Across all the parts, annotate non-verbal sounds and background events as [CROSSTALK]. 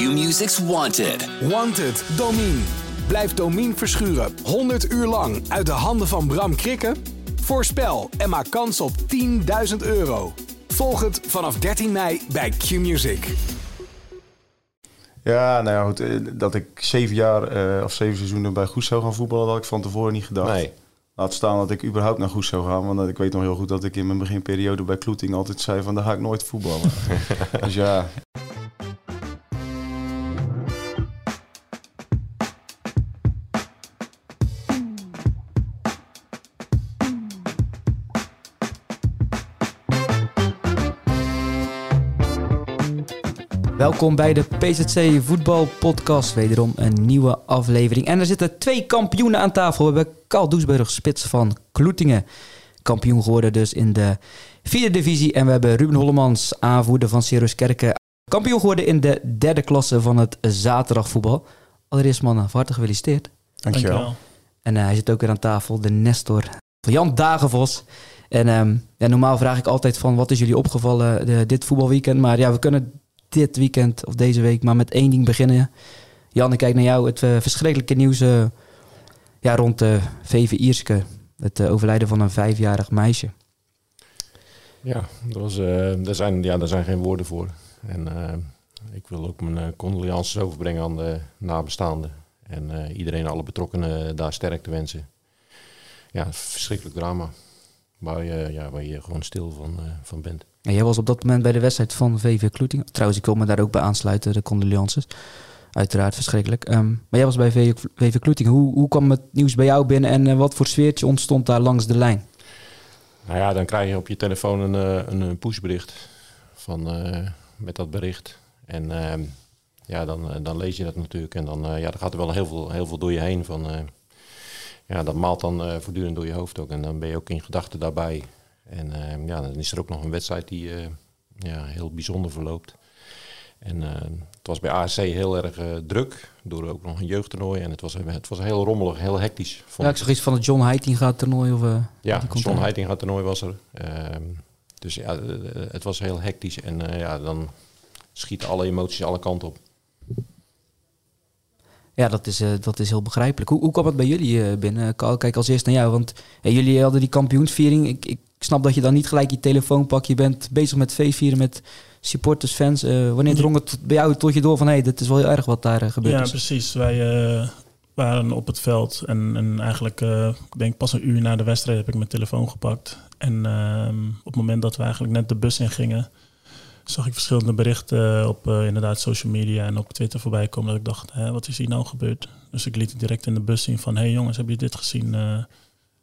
Q-Music's Wanted. Wanted, Domine. Blijf Domine verschuren 100 uur lang uit de handen van Bram Krikken? Voorspel en maak kans op 10.000 euro. Volg het vanaf 13 mei bij Q-Music. Ja, nou ja, goed, eh, dat ik zeven jaar eh, of zeven seizoenen bij Goes zou gaan voetballen, dat had ik van tevoren niet gedacht. Nee. Laat staan dat ik überhaupt naar Goes zou gaan. Want ik weet nog heel goed dat ik in mijn beginperiode bij Kloeting altijd zei van daar ga ik nooit voetballen. [LAUGHS] dus ja, Welkom bij de PZC Voetbal Podcast. Wederom een nieuwe aflevering. En er zitten twee kampioenen aan tafel. We hebben Carl Doesburg, spits van Kloetingen. Kampioen geworden dus in de vierde divisie. En we hebben Ruben Hollemans, aanvoerder van Sirius Kerken. Kampioen geworden in de derde klasse van het zaterdagvoetbal. Allereerst mannen, van harte gefeliciteerd. dankjewel. En eh, hij zit ook weer aan tafel, de Nestor van Jan Dagenvos. En ehm, ja, normaal vraag ik altijd van wat is jullie opgevallen de, dit voetbalweekend. Maar ja, we kunnen dit weekend of deze week maar met één ding beginnen. Jan, ik kijk naar jou. Het uh, verschrikkelijke nieuws uh, ja, rond uh, VV Ierske. Het overlijden van een vijfjarig meisje. Ja, dat was, daar, zijn, ja, daar zijn geen woorden voor. En ik wil ook mijn condolences overbrengen aan de nabestaanden. En iedereen, alle betrokkenen daar sterk te wensen. Ja, verschrikkelijk drama. Waar je, ja, waar je gewoon stil van, van bent. Jij was op dat moment bij de wedstrijd van VV Kloeting. Trouwens, ik wil me daar ook bij aansluiten, de condolences. Uiteraard verschrikkelijk. Um, maar jij was bij VV, Kloeting. Hoe, hoe kwam het nieuws bij jou binnen en uh, wat voor sfeertje ontstond daar langs de lijn? Nou ja, dan krijg je op je telefoon een, een, een pushbericht van, met dat bericht. En uh, ja, dan, dan lees je dat natuurlijk. En dan, ja, dan gaat er wel heel veel, heel veel door je heen. Van, ja, dat maalt dan voortdurend door je hoofd ook. En dan ben je ook in gedachten daarbij. En uh, ja, dan is er ook nog een wedstrijd die uh, ja, heel bijzonder verloopt. En uh, het was bij ASC heel erg druk, door ook nog een jeugdtoernooi. En het was, het was heel rommelig, heel hectisch. Ja, ik zag iets van het John Heitinga toernooi. Of, ja, het John Heitinga toernooi was er. Ehm, dus ja, het was heel hectisch. En ja, dan schieten alle emoties alle kanten op. Ja, dat is, uh, dat is heel begrijpelijk. Hoe, hoe kwam het bij jullie uh, binnen? Kijk als eerst naar jou, want jullie hadden die kampioensviering. Ik, ik snap dat je dan niet gelijk je telefoon pakt. Je bent bezig met feestvieren met supporters, fans. wanneer drong het bij jou tot je door van... hé, hey, dit is wel heel erg wat daar gebeurt? Ja, is? precies. Wij waren op het veld en, en eigenlijk, ik denk pas een uur na de wedstrijd heb ik mijn telefoon gepakt. En ehm, op het moment dat we eigenlijk net de bus in gingen zag ik verschillende berichten op uh, inderdaad social media en op Twitter voorbij komen. Dat ik dacht, hè, wat is hier nou gebeurd? Dus ik liet het direct in de bus zien van, hé hey jongens, hebben jullie dit gezien?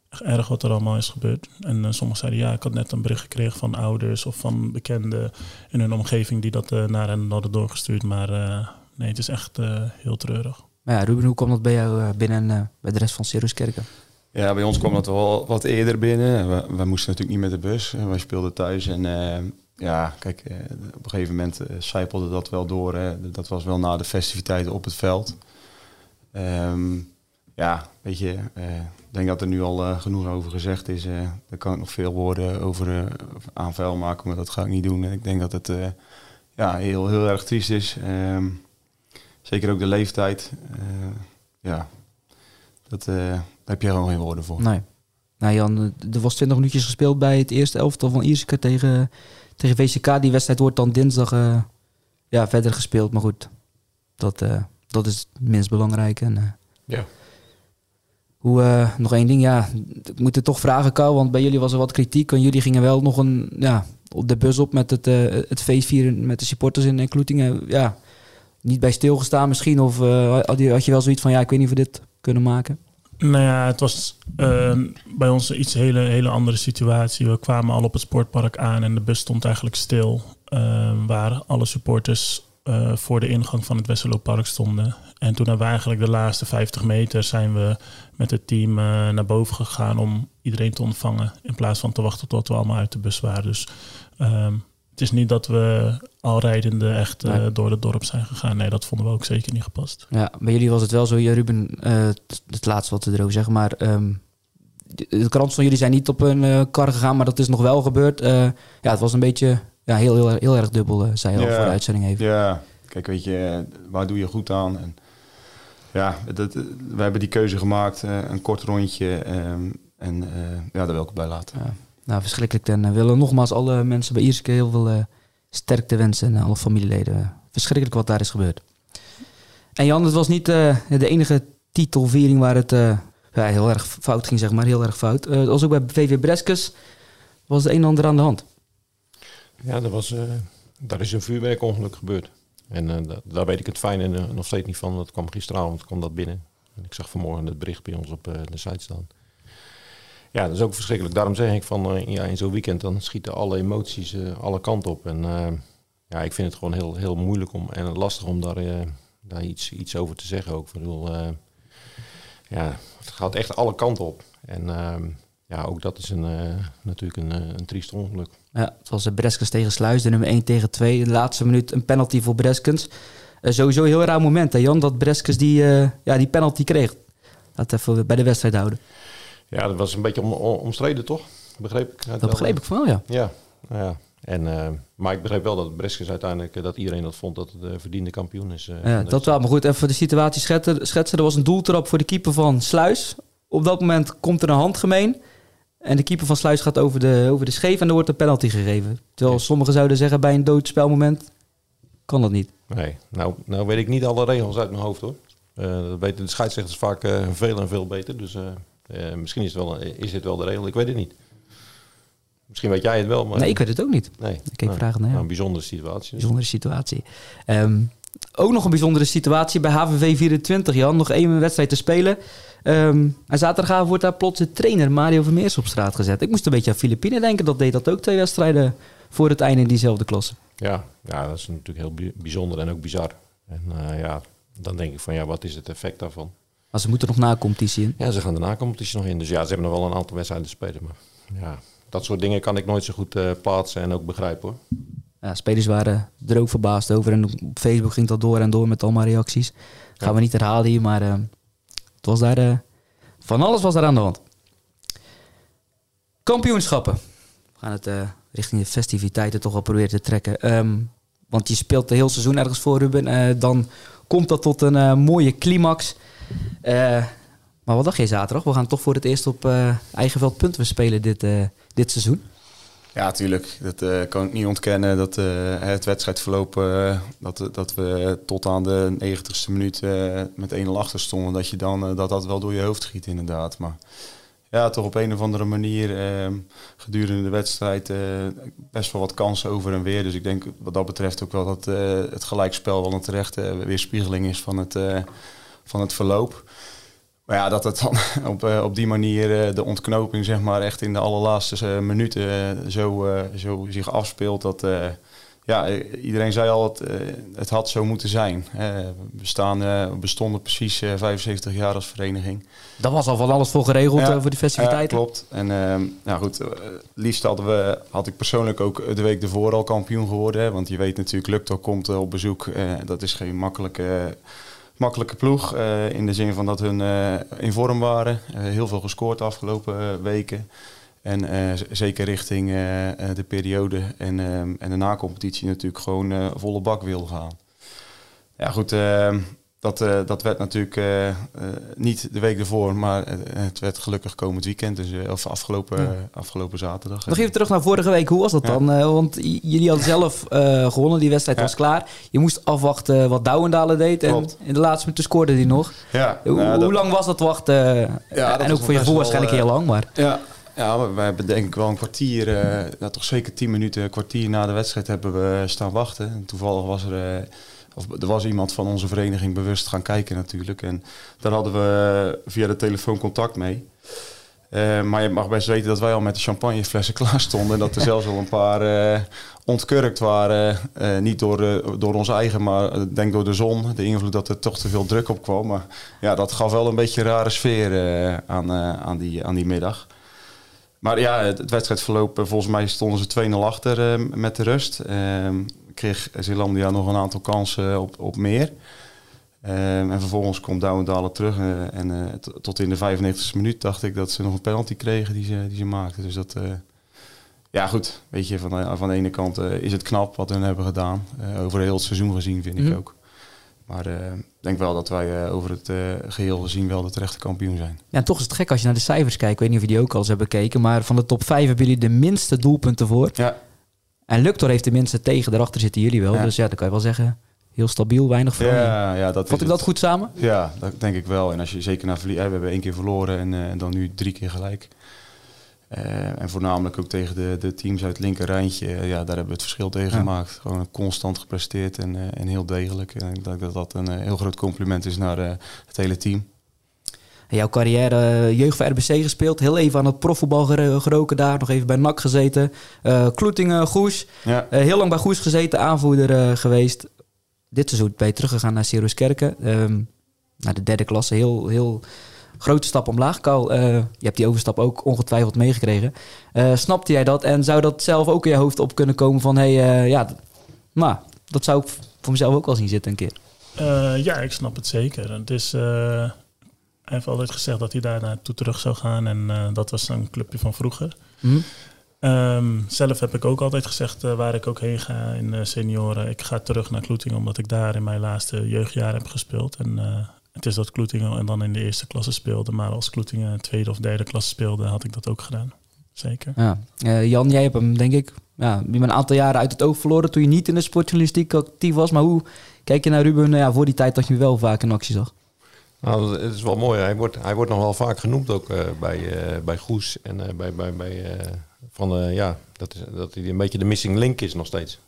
Echt erg wat er allemaal is gebeurd. En uh, sommigen zeiden, ja, ik had net een bericht gekregen van ouders of van bekenden in hun omgeving die dat naar hen hadden doorgestuurd. Maar nee, het is echt heel treurig. Maar ja, Ruben, hoe kwam dat bij jou binnen bij de rest van Sirius Kerken? Ja, bij ons kwam dat wel wat eerder binnen. We, we moesten natuurlijk niet met de bus. Wij speelden thuis en ja, kijk, eh, op een gegeven moment zijpelde dat wel door. Hè. Dat was wel na de festiviteiten op het veld. Um, ja, weet je, uh, ik denk dat er nu al uh, genoeg over gezegd is. Uh, daar kan ik nog veel woorden over aan vuil maken, maar dat ga ik niet doen. Ik denk dat het ja, heel, heel erg triest is. Um, zeker ook de leeftijd. ja, dat, daar heb je gewoon geen woorden voor. Nee. Nou Jan, er was 20 minuutjes gespeeld bij het eerste elftal van Ierseke tegen tegen VCK. Die wedstrijd wordt dan dinsdag uh, ja, verder gespeeld. Maar goed, dat, uh, dat is het minst belangrijk. En, uh, ja. Hoe, nog één ding, ja, ik moet het toch vragen, Kou, want bij jullie was er wat kritiek. En jullie gingen wel nog een, ja, op de bus op met het, het feestvieren met de supporters in Kloetingen. Ja, niet bij stilgestaan misschien? Of had, je, had je wel zoiets van, ja, ik weet niet of we dit kunnen maken? Nou ja, het was uh, bij ons een iets hele, hele andere situatie. We kwamen al op het sportpark aan en de bus stond eigenlijk stil. Uh, waar alle supporters uh, voor de ingang van het Westerlooppark stonden. En toen hebben we eigenlijk de laatste 50 meter zijn we met het team naar boven gegaan om iedereen te ontvangen. In plaats van te wachten tot we allemaal uit de bus waren. Dus ehm, het is niet dat we al rijdende echt uh, door het dorp zijn gegaan. Nee, dat vonden we ook zeker niet gepast. Ja, bij jullie was het wel zo, Ruben, uh, het laatste wat we erover zeggen, maar um, de krant van jullie zijn niet op een uh, kar gegaan, maar dat is nog wel gebeurd. ja, het was een beetje ja, heel, heel, heel erg dubbel, zei je al voor de uitzending even. Ja, kijk, weet je, waar doe je goed aan? En, ja, dat, we hebben die keuze gemaakt, een kort rondje. Ehm, en ja, daar wil ik bij laten. Ja. Nou, verschrikkelijk. En we willen nogmaals alle mensen bij Ierske heel veel sterkte wensen en alle familieleden. Verschrikkelijk wat daar is gebeurd. En Jan, het was niet de enige titelviering waar het ja, heel erg fout ging, zeg maar. Heel erg fout. Uh, was ook bij VV Breskes was het een en ander aan de hand. Ja, er was, uh, daar is een vuurwerkongeluk gebeurd. En uh, daar weet ik het fijn en nog steeds niet van. Dat kwam gisteravond, kwam dat binnen. En ik zag vanmorgen het bericht bij ons op de site staan. Ja, dat is ook verschrikkelijk. Daarom zeg ik van, ja, in zo'n weekend dan schieten alle emoties alle kanten op. En ja, ik vind het gewoon heel, heel moeilijk om en lastig om daar, daar iets, iets over te zeggen ook. Ik bedoel, ja, het gaat echt alle kanten op. En ehm, ja, ook dat is een, natuurlijk een, een triest ongeluk. Ja, het was Breskens tegen Sluis, de nummer 1 tegen 2. De laatste minuut een penalty voor Breskens. Uh, sowieso een heel raar moment, hè Jan, dat Breskens die, ja, die penalty kreeg. Dat even bij de wedstrijd houden. Ja, dat was een beetje om, omstreden, toch? Begreep ik? Dat begreep ik van wel, ja. Ja, ja. En, uh, maar ik begreep wel dat Breskens uiteindelijk, dat iedereen dat vond dat het de verdiende kampioen is. Ja, dat wel. Maar goed, even de situatie schetsen. schetsen. Er was een doeltrap voor de keeper van Sluis. Op dat moment komt er een handgemeen. En de keeper van Sluis gaat over de, over de scheef en er wordt een penalty gegeven. Terwijl sommigen zouden zeggen bij een doodspelmoment kan dat niet. Nee, nou, nou weet ik niet alle regels uit mijn hoofd hoor. Uh, dat weten de scheidsrechters vaak veel en veel beter. Dus misschien is, het wel, is dit wel de regel, ik weet het niet. Misschien weet jij het wel, maar... Nee, ik weet het ook niet. Nee. Ik keek nou, vragen naar nou, Een bijzondere situatie. Bijzondere situatie. Ehm, ook nog een bijzondere situatie bij HVV 24, Jan. Nog één wedstrijd te spelen. Um, en zaterdagavond wordt daar plots de trainer Mario Vermeers op straat gezet. Ik moest een beetje aan Filipine denken. Dat deed dat ook twee wedstrijden voor het einde in diezelfde klasse. Ja, ja dat is natuurlijk heel bijzonder en ook bizar. En uh, ja, dan denk ik van ja, wat is het effect daarvan? Maar ze moeten nog na competitie in. Ja, ze gaan de na-competitie nog in. Dus ja, ze hebben nog wel een aantal wedstrijden te spelen. Maar ja, dat soort dingen kan ik nooit zo goed uh, plaatsen en ook begrijpen hoor. Ja, spelers waren er ook verbaasd over. En op Facebook ging dat door en door met allemaal reacties. gaan we niet herhalen hier, maar uh, het was daar... Uh, van alles was daar aan de hand. Kampioenschappen. We gaan het richting de festiviteiten toch wel proberen te trekken. Um, want je speelt de hele seizoen ergens voor, Ruben. dan komt dat tot een mooie climax. maar wat dacht je zaterdag? We gaan toch voor het eerst op eigen veld punten spelen dit, dit seizoen? Ja, tuurlijk. Dat uh, kan ik niet ontkennen. Dat uh, het wedstrijdverloop, uh, dat, dat we tot aan de 90ste minuut met 1-0 achter stonden. Dat je dan dat dat wel door je hoofd schiet, inderdaad. Maar ja, toch op een of andere manier gedurende de wedstrijd best wel wat kansen over en weer. Dus ik denk wat dat betreft ook wel dat het gelijkspel wel een terechte weerspiegeling is van het, van het verloop. Maar ja, dat het dan [LAUGHS] op, eh, op die manier eh, de ontknoping zeg maar echt in de allerlaatste eh, minuten zo, zo zich afspeelt. Dat, ja, iedereen zei al, het, het had zo moeten zijn. we staan, we bestonden precies 75 jaar als vereniging. Dat was al van alles voor geregeld voor die festiviteiten. Ja, klopt. En nou goed, liefst hadden we, had ik persoonlijk ook de week ervoor al kampioen geworden. Want je weet natuurlijk, Lukto komt op bezoek. dat is geen makkelijke makkelijke ploeg. Uh, in de zin van dat hun uh, in vorm waren. Uh, heel veel gescoord de afgelopen weken. En zeker richting de periode en, en de na-competitie natuurlijk gewoon volle bak wil gaan. Ja goed, dat, uh, dat werd natuurlijk uh, uh, niet de week ervoor, maar het werd gelukkig komend weekend, dus, of afgelopen, ja. afgelopen zaterdag. Nog even terug naar vorige week, hoe was dat dan? want jullie hadden zelf gewonnen, die wedstrijd ja. was klaar. Je moest afwachten wat Douwendalen deed en Klopt. in de laatste minuten scoorde hij nog. Ja, hoe, nou, hoe lang was dat wachten? Ja, en ook voor je voor waarschijnlijk heel lang, maar... Ja. Ja, we hebben denk ik wel een kwartier, nou, toch zeker tien minuten, een kwartier na de wedstrijd hebben we staan wachten. En toevallig was er of er was iemand van onze vereniging bewust gaan kijken natuurlijk. En daar hadden we via de telefoon contact mee. Uh, maar je mag best weten dat wij al met de champagneflessen [LAUGHS] klaar stonden. En dat er zelfs al een paar uh, ontkurkt waren. Niet door, door ons eigen, maar denk door de zon. De invloed dat er toch te veel druk op kwam. Maar ja, dat gaf wel een beetje een rare sfeer aan, aan, die, aan die middag. Maar ja, het, het wedstrijdverloop, volgens mij stonden ze 2-0 achter met de rust. Ehm, kreeg Zeelandia nog een aantal kansen op, op meer. Um, en vervolgens komt Douwendalen terug. Uh, en uh, tot in de 95e minuut dacht ik dat ze nog een penalty kregen die ze, die ze maakten. Dus dat, ja, goed. Weet je, van de, van de ene kant eh, is het knap wat hun hebben gedaan. Eh, over heel het seizoen gezien, vind Mhm. ik ook. Maar eh, ik denk wel dat wij eh, over het eh, geheel gezien wel de terechte kampioen zijn. Ja, en toch is het gek als je naar de cijfers kijkt. Ik weet niet of je die ook al eens hebben bekeken. Maar van de top 5 hebben jullie de minste doelpunten voor. Ja, En Luctor heeft de minste tegen. Daarachter zitten jullie wel. Ja. Dus ja, dan kan je wel zeggen... Heel stabiel, weinig verandering. ja, ja dat Vat ik dat goed samen? Ja, dat denk ik wel. En als je zeker naar verliezen, we hebben één keer verloren en, eh, en dan nu drie keer gelijk. Eh, en voornamelijk ook tegen de, de teams uit het linker rijntje. eh, ja, daar hebben we het verschil tegen Ja. gemaakt. Gewoon constant gepresteerd en, en heel degelijk. En ik denk dat dat een heel groot compliment is naar het hele team. Jouw carrière, eh, jeugd voor RBC gespeeld. Heel even aan het profvoetbal gero- geroken daar. Nog even bij NAC gezeten. Eh Kloetingen, Goes. Ja, Eh, heel lang bij Goes gezeten, aanvoerder geweest. Dit seizoen ben je teruggegaan naar Sirius Kerken. Ehm, naar de derde klasse. Heel, heel grote stap omlaag. Carl, eh, je hebt die overstap ook ongetwijfeld meegekregen. Eh, snapte jij dat? En zou dat zelf ook in je hoofd op kunnen komen van... Hey, eh, ja, d- nou, dat zou ik voor mezelf ook wel zien zitten een keer. Eh, ja, ik snap het zeker. Het is, eh, hij heeft altijd gezegd dat hij daar naartoe terug zou gaan. En eh, dat was een clubje van vroeger. Hm? Ehm, zelf heb ik ook altijd gezegd eh, waar ik ook heen ga in eh, senioren. Ik ga terug naar Kloetingen omdat ik daar in mijn laatste jeugdjaar heb gespeeld. En eh, het is dat Kloetingen en dan in de eerste klasse speelde. Maar als Kloetingen tweede of derde klasse speelde, had ik dat ook gedaan. Zeker. Ja. Jan, jij hebt hem denk ik ja, je bent een aantal jaren uit het oog verloren toen je niet in de sportjournalistiek actief was. Maar hoe kijk je naar Ruben nou ja, voor die tijd dat je wel vaak in actie zag? Nou, het is wel mooi. Hij wordt, hij wordt nog wel vaak genoemd ook eh, bij, eh, bij Goes. En eh, bij, bij, bij van, ja, dat, is, dat hij een beetje de missing link is nog steeds.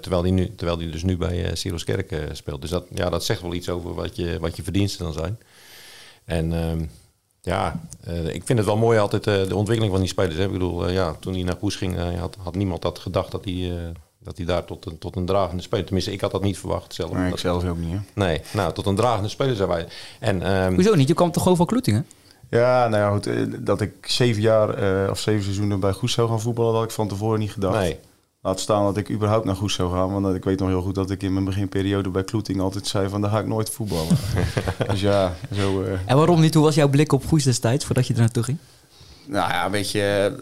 Terwijl, hij nu, terwijl hij dus nu bij uh, Kerk speelt. Dus dat, ja, dat zegt wel iets over wat je, wat je verdiensten dan zijn. En ehm, ja, ik vind het wel mooi altijd de ontwikkeling van die spelers. Hè. Ik bedoel, ja, toen hij naar Goes ging, had, had niemand dat gedacht dat hij, dat hij daar tot een, tot een dragende speler... Tenminste, ik had dat niet verwacht zelf. maar ik zelf ook niet. Hè? Nee, nou, tot een dragende speler zijn wij. En, ehm, Hoezo niet? Je kwam toch gewoon van Kloetingen? Ja, nou ja, goed, eh, dat ik zeven jaar eh, of zeven seizoenen bij Goes zou gaan voetballen, dat had ik van tevoren niet gedacht. nee, Laat staan dat ik überhaupt naar Goes zou gaan. Want ik weet nog heel goed dat ik in mijn beginperiode bij Kloeting altijd zei van daar ga ik nooit voetballen. [LAUGHS] dus ja, zo... eh, En waarom niet? Hoe was jouw blik op Goes destijds voordat je er naartoe ging? nou ja, weet je,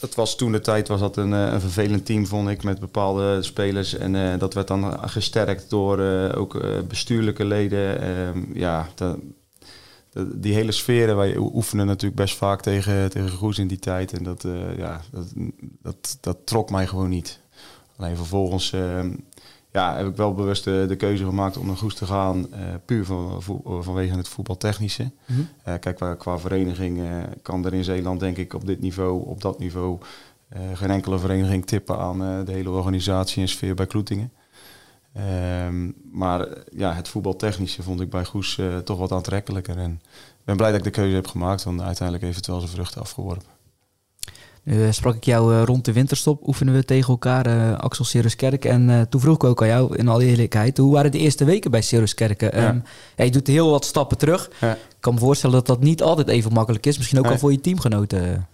het was toen de tijd was dat een, eh, een vervelend team, vond ik, met bepaalde spelers. En eh, dat werd dan gesterkt door eh, ook bestuurlijke leden. Ehm, ja, die hele sferen, wij oefenen natuurlijk best vaak tegen, tegen Goes in die tijd. En dat, ja, dat, dat, dat trok mij gewoon niet. Alleen vervolgens ehm, ja, heb ik wel bewust de, de keuze gemaakt om naar Goes te gaan. eh, puur van, vo- vanwege het voetbaltechnische. Mhm. Eh, kijk, qua, qua vereniging eh, kan er in Zeeland denk ik op dit niveau, op dat niveau, eh, geen enkele vereniging tippen aan eh, de hele organisatie en sfeer bij Kloetingen. Ehm, maar eh, ja, het voetbaltechnische vond ik bij Goes eh, toch wat aantrekkelijker. En ik ben blij dat ik de keuze heb gemaakt, want uiteindelijk heeft het wel zijn vruchten afgeworpen. Nu eh, sprak ik jou eh, rond de winterstop, oefenen we tegen elkaar, eh, Axel Siruskerk. En toen vroeg ik ook aan jou, in alle eerlijkheid, hoe waren de eerste weken bij Siruskerk? Ja. Ja. ja, je doet heel wat stappen terug. Ja. Ik kan me voorstellen dat dat niet altijd even makkelijk is. Misschien ook Nee. al voor je teamgenoten.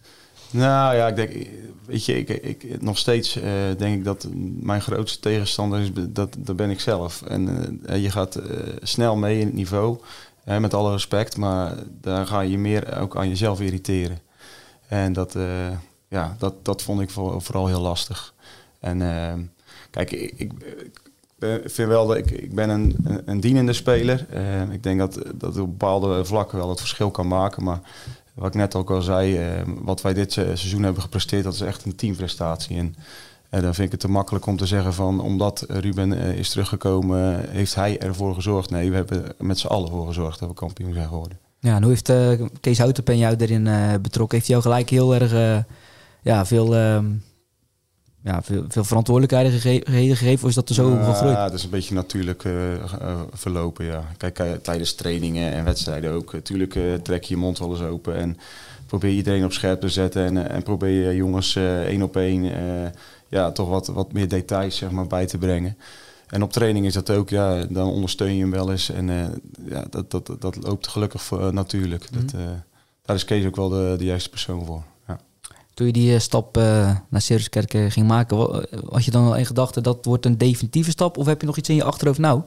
Nou ja, ik denk, weet je, ik, ik, nog steeds denk ik dat mijn grootste tegenstander is, dat, dat ben ik zelf. En je gaat snel mee in het niveau, hè, met alle respect, maar daar ga je meer ook aan jezelf irriteren. En dat, ja, dat, dat vond ik voor, vooral heel lastig. En eh, kijk, ik, ik, vind wel dat ik, ik ben een, een, dienende speler. Eh, ik denk dat, dat op bepaalde vlakken wel het verschil kan maken, maar wat ik net ook al zei, eh, wat wij dit se- seizoen hebben gepresteerd, dat is echt een teamprestatie. En eh, dan vind ik het te makkelijk om te zeggen van, omdat Ruben eh, is teruggekomen, heeft hij ervoor gezorgd. Nee, we hebben met z'n allen voor gezorgd dat we kampioen zijn geworden. Ja, en hoe heeft eh, Kees Houtenpen jou erin betrokken? Heeft hij jou gelijk heel erg ja, veel, ehm, ja, veel, veel verantwoordelijkheden gege- gegeven? Of is dat er zo Ja, gegroeid? dat is een beetje natuurlijk eh, eh, verlopen, ja. Kijk, eh, tijdens trainingen en wedstrijden ook. Natuurlijk eh, trek je je mond wel eens open en probeer iedereen op scherp te zetten. En, en probeer je jongens één op één ja, toch wat, wat meer details zeg maar, bij te brengen. En op training is dat ook, ja, dan ondersteun je hem wel eens. En ja, dat, dat, dat loopt gelukkig voor, natuurlijk. dat, eh, daar is Kees ook wel de, de juiste persoon voor. Toen je die eh, stap eh, naar Siruskerk eh, ging maken, had je dan al in gedachten dat wordt een definitieve stap? Of heb je nog iets in je achterhoofd? Nou,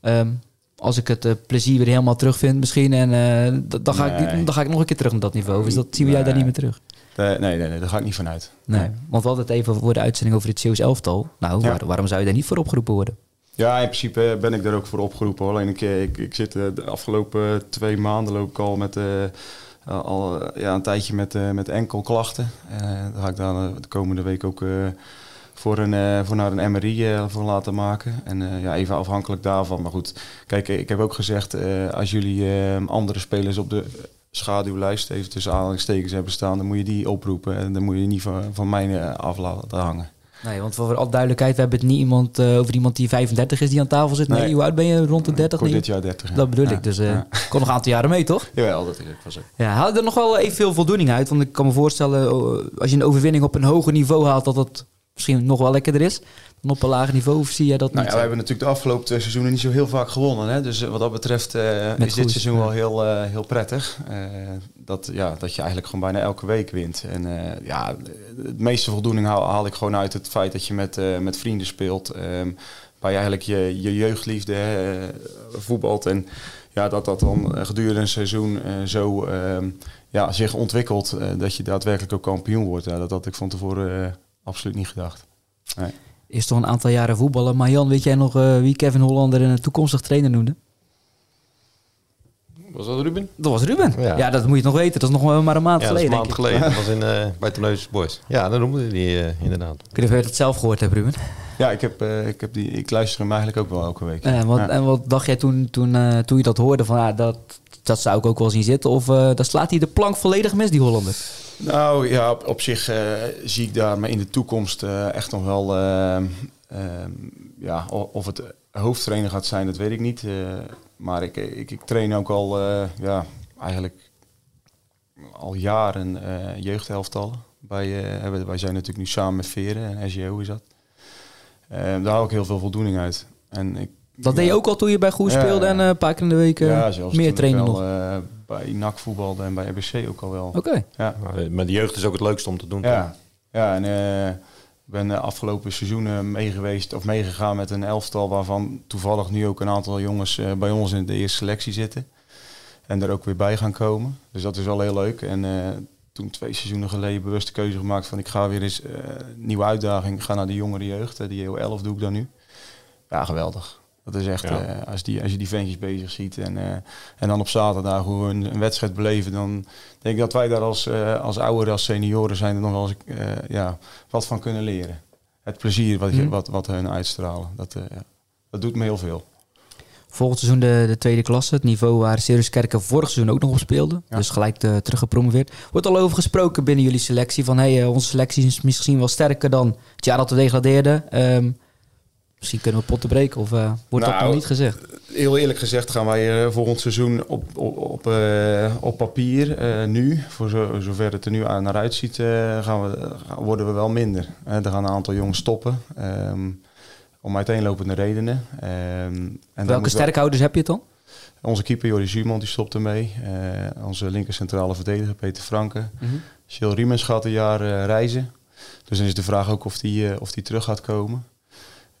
ehm, als ik het plezier weer helemaal terugvind misschien, en, dan, ga ik, Nee. dan ga ik nog een keer terug naar dat niveau. Dus dat zien we jou daar niet meer terug. Nee, nee, nee, daar ga ik niet vanuit. Nee. Nee. Want we hadden het even voor de uitzending over het Zeeuws elftal. Nou, Ja. waar- waarom zou je daar niet voor opgeroepen worden? Ja, in principe ben ik daar ook voor opgeroepen. Alleen ik, ik, ik zit de afgelopen twee maanden loop ik al met al eh, ja, een tijdje met, eh, met enkelklachten. Eh daar ga ik eh, de komende week ook voor, een, voor naar een MRI voor laten maken. En ja, even afhankelijk daarvan. Maar goed, kijk, ik heb ook gezegd, als jullie andere spelers op de schaduwlijst, even tussen aanhalingstekens hebben staan, dan moet je die oproepen. En dan moet je niet van, van mij af laten hangen. Nee, want voor alle duidelijkheid, we hebben het niet iemand, eh, over iemand die 35 is die aan tafel zit. Nee, Nee. hoe oud ben je? Rond de 30? Ik word Nee? dit jaar 30. ja. Dat bedoel Ja, ik. Dus eh ja. kon nog een aantal jaren mee, toch? Jawel, dat is was ook. Ja, haal je er nog wel even veel voldoening uit? Want ik kan me voorstellen, oh, als je een overwinning op een hoger niveau haalt, dat dat misschien nog wel lekkerder is. Dan op een lager niveau, of zie jij dat Nou niet? ja, we hebben natuurlijk de afgelopen twee seizoenen niet zo heel vaak gewonnen. Hè? Dus eh, wat dat betreft eh, is dit seizoen ja. wel heel, eh, heel prettig. Dat, ja, dat je eigenlijk gewoon bijna elke week wint. En ja, het meeste voldoening haal, haal ik gewoon uit het feit dat je met, met vrienden speelt. ehm, waar je eigenlijk je, je jeugdliefde voetbalt. En ja, dat dat dan gedurende een seizoen zo ehm, ja, zich ontwikkelt. dat je daadwerkelijk ook kampioen wordt. Ja, dat had ik van tevoren absoluut niet gedacht. Nee. Is toch een aantal jaren voetballen. Maar Jan, weet jij nog eh, wie Kevin Hollander een toekomstig trainer noemde? Was dat Ruben? Dat was Ruben. Ja. Ja. dat moet je nog weten. Dat is nog wel maar een maand Ja, dat is geleden, een maand geleden. Dat was in, eh bij Terneuzen Boys. Ja, dan noemde hij die eh, inderdaad. Ik weet niet of je het zelf gehoord hebt, Ruben. Ja, ik, heb, eh, ik, heb die, ik luister hem eigenlijk ook wel elke week. En wat, Ja. en wat dacht jij toen, toen, eh, toen je dat hoorde? Van, ah, dat, dat zou ik ook wel zien zitten. Of eh dan slaat hij de plank volledig mis, die Hollander. Nou ja, op, op zich eh, zie ik daar maar in de toekomst eh, echt nog wel... eh, ehm, ja, of het hoofdtrainer gaat zijn, dat weet ik niet. maar ik, ik, ik train ook al, ja, eigenlijk al jaren eh jeugdhelftallen. Bij, eh, hebben- wij zijn natuurlijk nu samen met Veren en SJO is dat. Eh, daar haal ik heel veel voldoening uit. En ik, Dat ja, deed je ook al toen je bij Goes Ja, speelde en een paar keer in de week ja, meer trainen nog. Eh, bij NAC voetbalde en bij RBC ook al wel. Oké. Ja. Maar, maar de jeugd is ook het leukste om te doen. Ja, ja en eh, ik ben de afgelopen seizoenen meegeweest of meegegaan met een elftal waarvan toevallig nu ook een aantal jongens eh, bij ons in de eerste selectie zitten. En er ook weer bij gaan komen. Dus dat is wel heel leuk. En eh, toen twee seizoenen geleden bewust de keuze gemaakt van ik ga weer eens eh, een nieuwe uitdaging. Ik ga naar de jongere jeugd. eh, Die EO 11 doe ik dan nu. Ja, geweldig. Dat is echt, Ja. eh, als, die, als je die ventjes bezig ziet en, eh, en dan op zaterdag hoe een, een wedstrijd beleven, dan denk ik dat wij daar als, eh, als ouderen, als senioren zijn er nog wel eens ja, wat van kunnen leren. Het plezier wat, je, Mhm. wat, wat hun uitstralen, dat, ja, dat doet me heel veel. Volgend seizoen de, de tweede klasse. Het niveau waar Sirius Kerken vorig seizoen ook nog op speelde. Ja. Dus gelijk teruggepromoveerd. Wordt al over gesproken binnen jullie selectie. Van hey, onze selectie is misschien wel sterker dan het jaar dat we degradeerden. Ehm, misschien kunnen we potten breken. Of eh, wordt dat Nou, nog niet gezegd? Heel eerlijk gezegd gaan wij eh, volgend seizoen op, op, op, eh, op papier nu, voor zo, zover het er nu aan naar uitziet, gaan we, worden we wel minder. Er gaan een aantal jongens stoppen, ehm, om uiteenlopende redenen. Ehm, en Welke moet wel- sterkhouders heb je dan? Onze keeper Joris Zuurman die stopt ermee. Eh, onze linker centrale verdediger Peter Franke. Gilles Riemens gaat een jaar reizen. Dus dan is de vraag ook of die, of die terug gaat komen.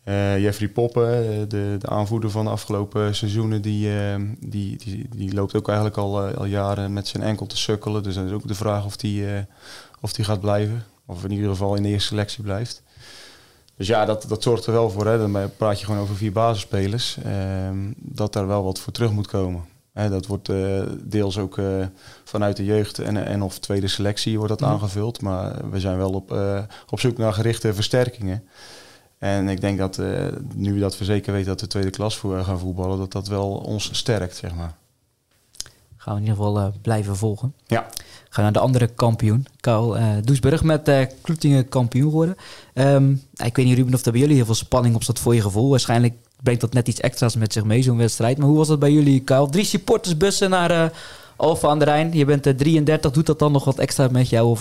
Eh, Jeffrey Poppen, eh, de, de aanvoerder van de afgelopen seizoenen, die, eh, die, die, die loopt ook eigenlijk al, al jaren met zijn enkel te sukkelen. Dus dan is ook de vraag of die, of die gaat blijven. Of in ieder geval in de eerste selectie blijft. Dus ja, dat, dat zorgt er wel voor. Hè. Dan praat je gewoon over vier basisspelers. ehm, dat daar wel wat voor terug moet komen. Hè, dat wordt deels ook vanuit de jeugd en, en of tweede selectie wordt dat Mhm. aangevuld. Maar we zijn wel op, op zoek naar gerichte versterkingen. En ik denk dat eh, nu dat we zeker weten dat we tweede klas voor gaan voetballen, dat dat wel ons sterkt, zeg maar. Gaan we in ieder geval eh, blijven volgen. Ja. Gaan naar de andere kampioen. Karl eh Doesburg met eh Kloetingen kampioen geworden. Ehm, ik weet niet Ruben of er bij jullie heel veel spanning op zat voor je gevoel. Waarschijnlijk brengt dat net iets extra's met zich mee, zo'n wedstrijd. Maar hoe was dat bij jullie, Karl? Drie supportersbussen naar eh Alfa aan de Rijn. Je bent eh, 33. Doet dat dan nog wat extra met jou? Of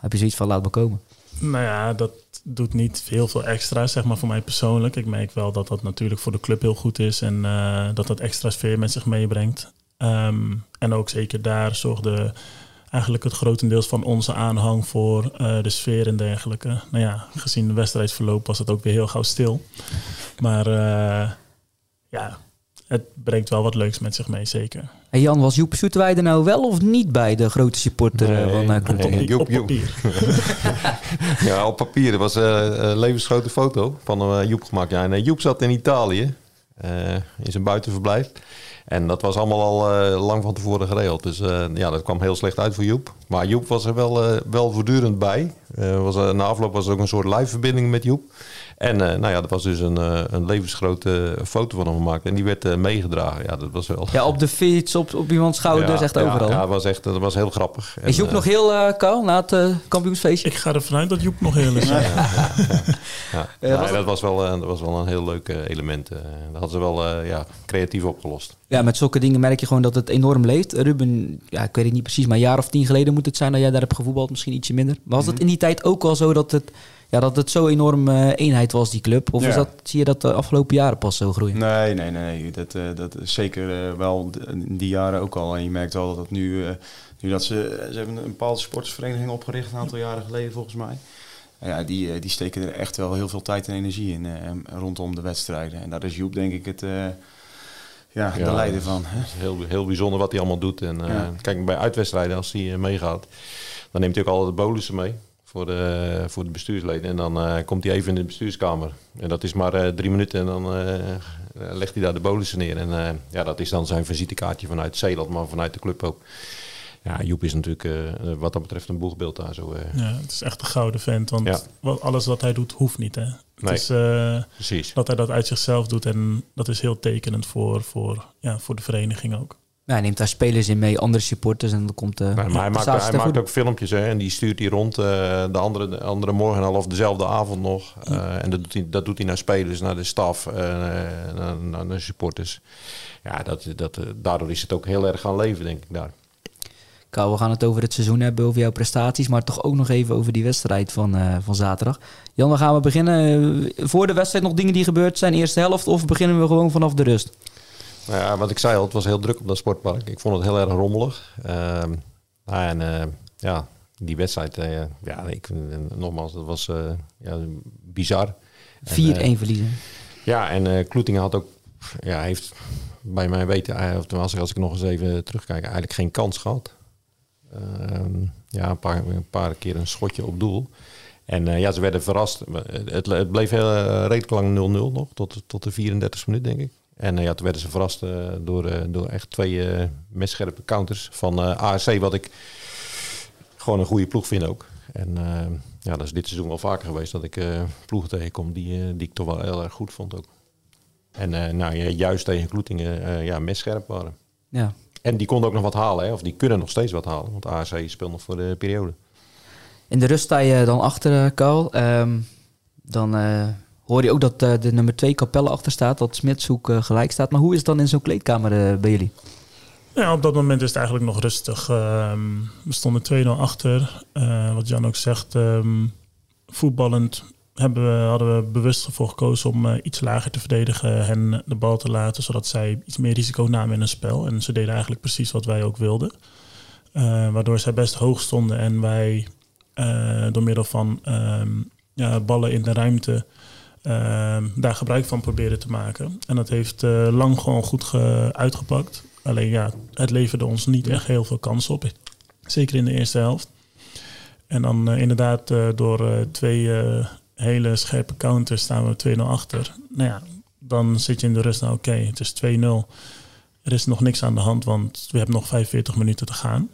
heb je zoiets van laat me komen? Nou ja, dat doet niet heel veel extra, zeg maar voor mij persoonlijk. Ik merk wel dat dat natuurlijk voor de club heel goed is en eh, dat dat extra sfeer met zich meebrengt. Ehm, en ook zeker daar zorgde eigenlijk het grotendeels van onze aanhang voor eh, de sfeer en dergelijke. Nou ja, gezien de wedstrijdsverloop was het ook weer heel gauw stil. Maar eh, ja, het brengt wel wat leuks met zich mee, zeker. En Jan, was Joep Zoeteweij er nou wel of niet bij, de grote supporter eh, Nee, van uh, nee. Joep, op Joep. papier. [LAUGHS] Ja, op papier. Er was eh, een levensgrote foto van eh, Joep gemaakt. Ja, en eh, Joep zat in Italië, eh, in zijn buitenverblijf. En dat was allemaal al eh, lang van tevoren geregeld. Dus eh, ja, dat kwam heel slecht uit voor Joep. Maar Joep was er wel, eh, wel voortdurend bij. Eh, was, na afloop was er ook een soort live verbinding met Joep. En eh, nou ja, er was dus een, eh, een levensgrote foto van hem gemaakt. En die werd eh, meegedragen. Ja, dat was wel... Ja, op de fiets, op, op iemands schouders, Ja, echt ja, overal. Ja, dat was echt dat was heel grappig. En, Is Joep nog heel uh, kaal na het kampioensfeestje? Ik ga ervan uit dat Joep nog heel is. Ja. [LAUGHS] Dat, was wel, dat was wel een heel leuk element. dat hadden ze wel eh, ja, creatief opgelost. Ja, met zulke dingen merk je gewoon dat het enorm leeft. Ruben, ja, ik weet het niet precies, maar een jaar of tien geleden moet het zijn dat jij daar hebt gevoetbald. Misschien ietsje minder. Was Mhm. het in die tijd ook al zo dat het, ja, dat het zo enorm eh, eenheid was, die club? Of Ja. is dat, zie je dat de afgelopen jaren pas zo groeien? Nee, nee, nee. nee. Dat, eh, dat is zeker eh, wel in die jaren ook al. En je merkt wel dat het nu, eh, nu dat ze, ze hebben een bepaalde sportsvereniging opgericht een aantal jaren geleden volgens mij. Ja, die, die steken er echt wel heel veel tijd en energie in eh, rondom de wedstrijden. En daar is Joep denk ik het, eh, ja, de Ja. leider van. Hè? Het is heel, heel bijzonder wat hij allemaal doet. En, eh, Ja. Kijk, bij uitwedstrijden, als hij meegaat, dan neemt hij ook altijd de bolussen mee. Voor de, voor de bestuursleden. En dan eh, komt hij even in de bestuurskamer. En dat is maar eh, drie minuten en dan eh, legt hij daar de bolussen neer. En ja, dat is dan zijn visitekaartje vanuit Zeeland, maar vanuit de club ook. Ja, Joep is natuurlijk wat dat betreft een boegbeeld daar zo. Ja, het is echt een gouden vent. Want Ja. alles wat hij doet, hoeft niet. Hè? Het Nee. is Precies. dat hij dat uit zichzelf doet. En dat is heel tekenend voor, voor, ja, voor de vereniging ook. Ja, hij neemt daar spelers in mee, andere supporters en dan komt de maar hij maakt, hij ook filmpjes hè, en die stuurt hij rond eh, de, andere, de andere morgen al of dezelfde avond nog. Eh, en dat doet, hij, dat doet hij naar spelers, naar de staf, eh, naar, naar de supporters. Ja, dat, dat, daardoor is het ook heel erg gaan leven, denk ik daar. Kou, we gaan het over het seizoen hebben, over jouw prestaties, maar toch ook nog even over die wedstrijd van, van zaterdag. Jan, waar gaan we beginnen? Voor de wedstrijd nog dingen die gebeurd zijn, eerste helft, of beginnen we gewoon vanaf de rust? Nou ja, wat ik zei al, het was heel druk op dat sportpark. Ik vond het heel erg rommelig. Ehm, nou, en eh, ja, die wedstrijd, eh, ja, ik, eh, nogmaals, dat was ja, bizar. En, 4-1 eh, verliezen. Ja, en Kloetingen had ook, ja, heeft bij mij weten, of tenminste als ik nog eens even terugkijk, eigenlijk geen kans gehad. Ehm, ja, een paar, een paar keer een schotje op doel. En ja, ze werden verrast. Het, het bleef heel, redelijk lang 0-0 nog, tot, tot de 34 minuut denk ik. En eh, ja, toen werden ze verrast eh, door, eh, door echt twee messcherpe counters van ASC, wat ik gewoon een goede ploeg vind ook. En ja, dat is dit seizoen wel vaker geweest dat ik ploegen tegenkom die, die ik toch wel heel erg goed vond ook. En nou, ja, juist tegen Kloetingen ja, messcherp waren. Ja. En die konden ook nog wat halen, hè? of die kunnen nog steeds wat halen. Want ASC speelt nog voor de periode. In de rust sta je dan achter, Karl. Ehm, dan hoor je ook dat eh, de nummer 2 kapelle achter staat, dat Smitshoek eh, gelijk staat. Maar hoe is het dan in zo'n kleedkamer eh, bij jullie? Ja, op dat moment is het eigenlijk nog rustig. Ehm, we stonden 2-0 achter. Wat Jan ook zegt, ehm, voetballend hebben we, hadden we bewust ervoor gekozen om iets lager te verdedigen en de bal te laten, zodat zij iets meer risico namen in een spel. En ze deden eigenlijk precies wat wij ook wilden. Waardoor zij best hoog stonden en wij door middel van ehm, ja, ballen in de ruimte daar gebruik van proberen te maken. En dat heeft eh, lang gewoon goed ge- uitgepakt. Alleen ja, het leverde ons niet echt heel veel kansen op. Zeker in de eerste helft. En dan eh, inderdaad eh, door twee hele scherpe counters staan we 2-0 achter. Nou ja, dan zit je in de rust. Nou oké, het is 2-0. Er is nog niks aan de hand, want we hebben nog 45 minuten te gaan.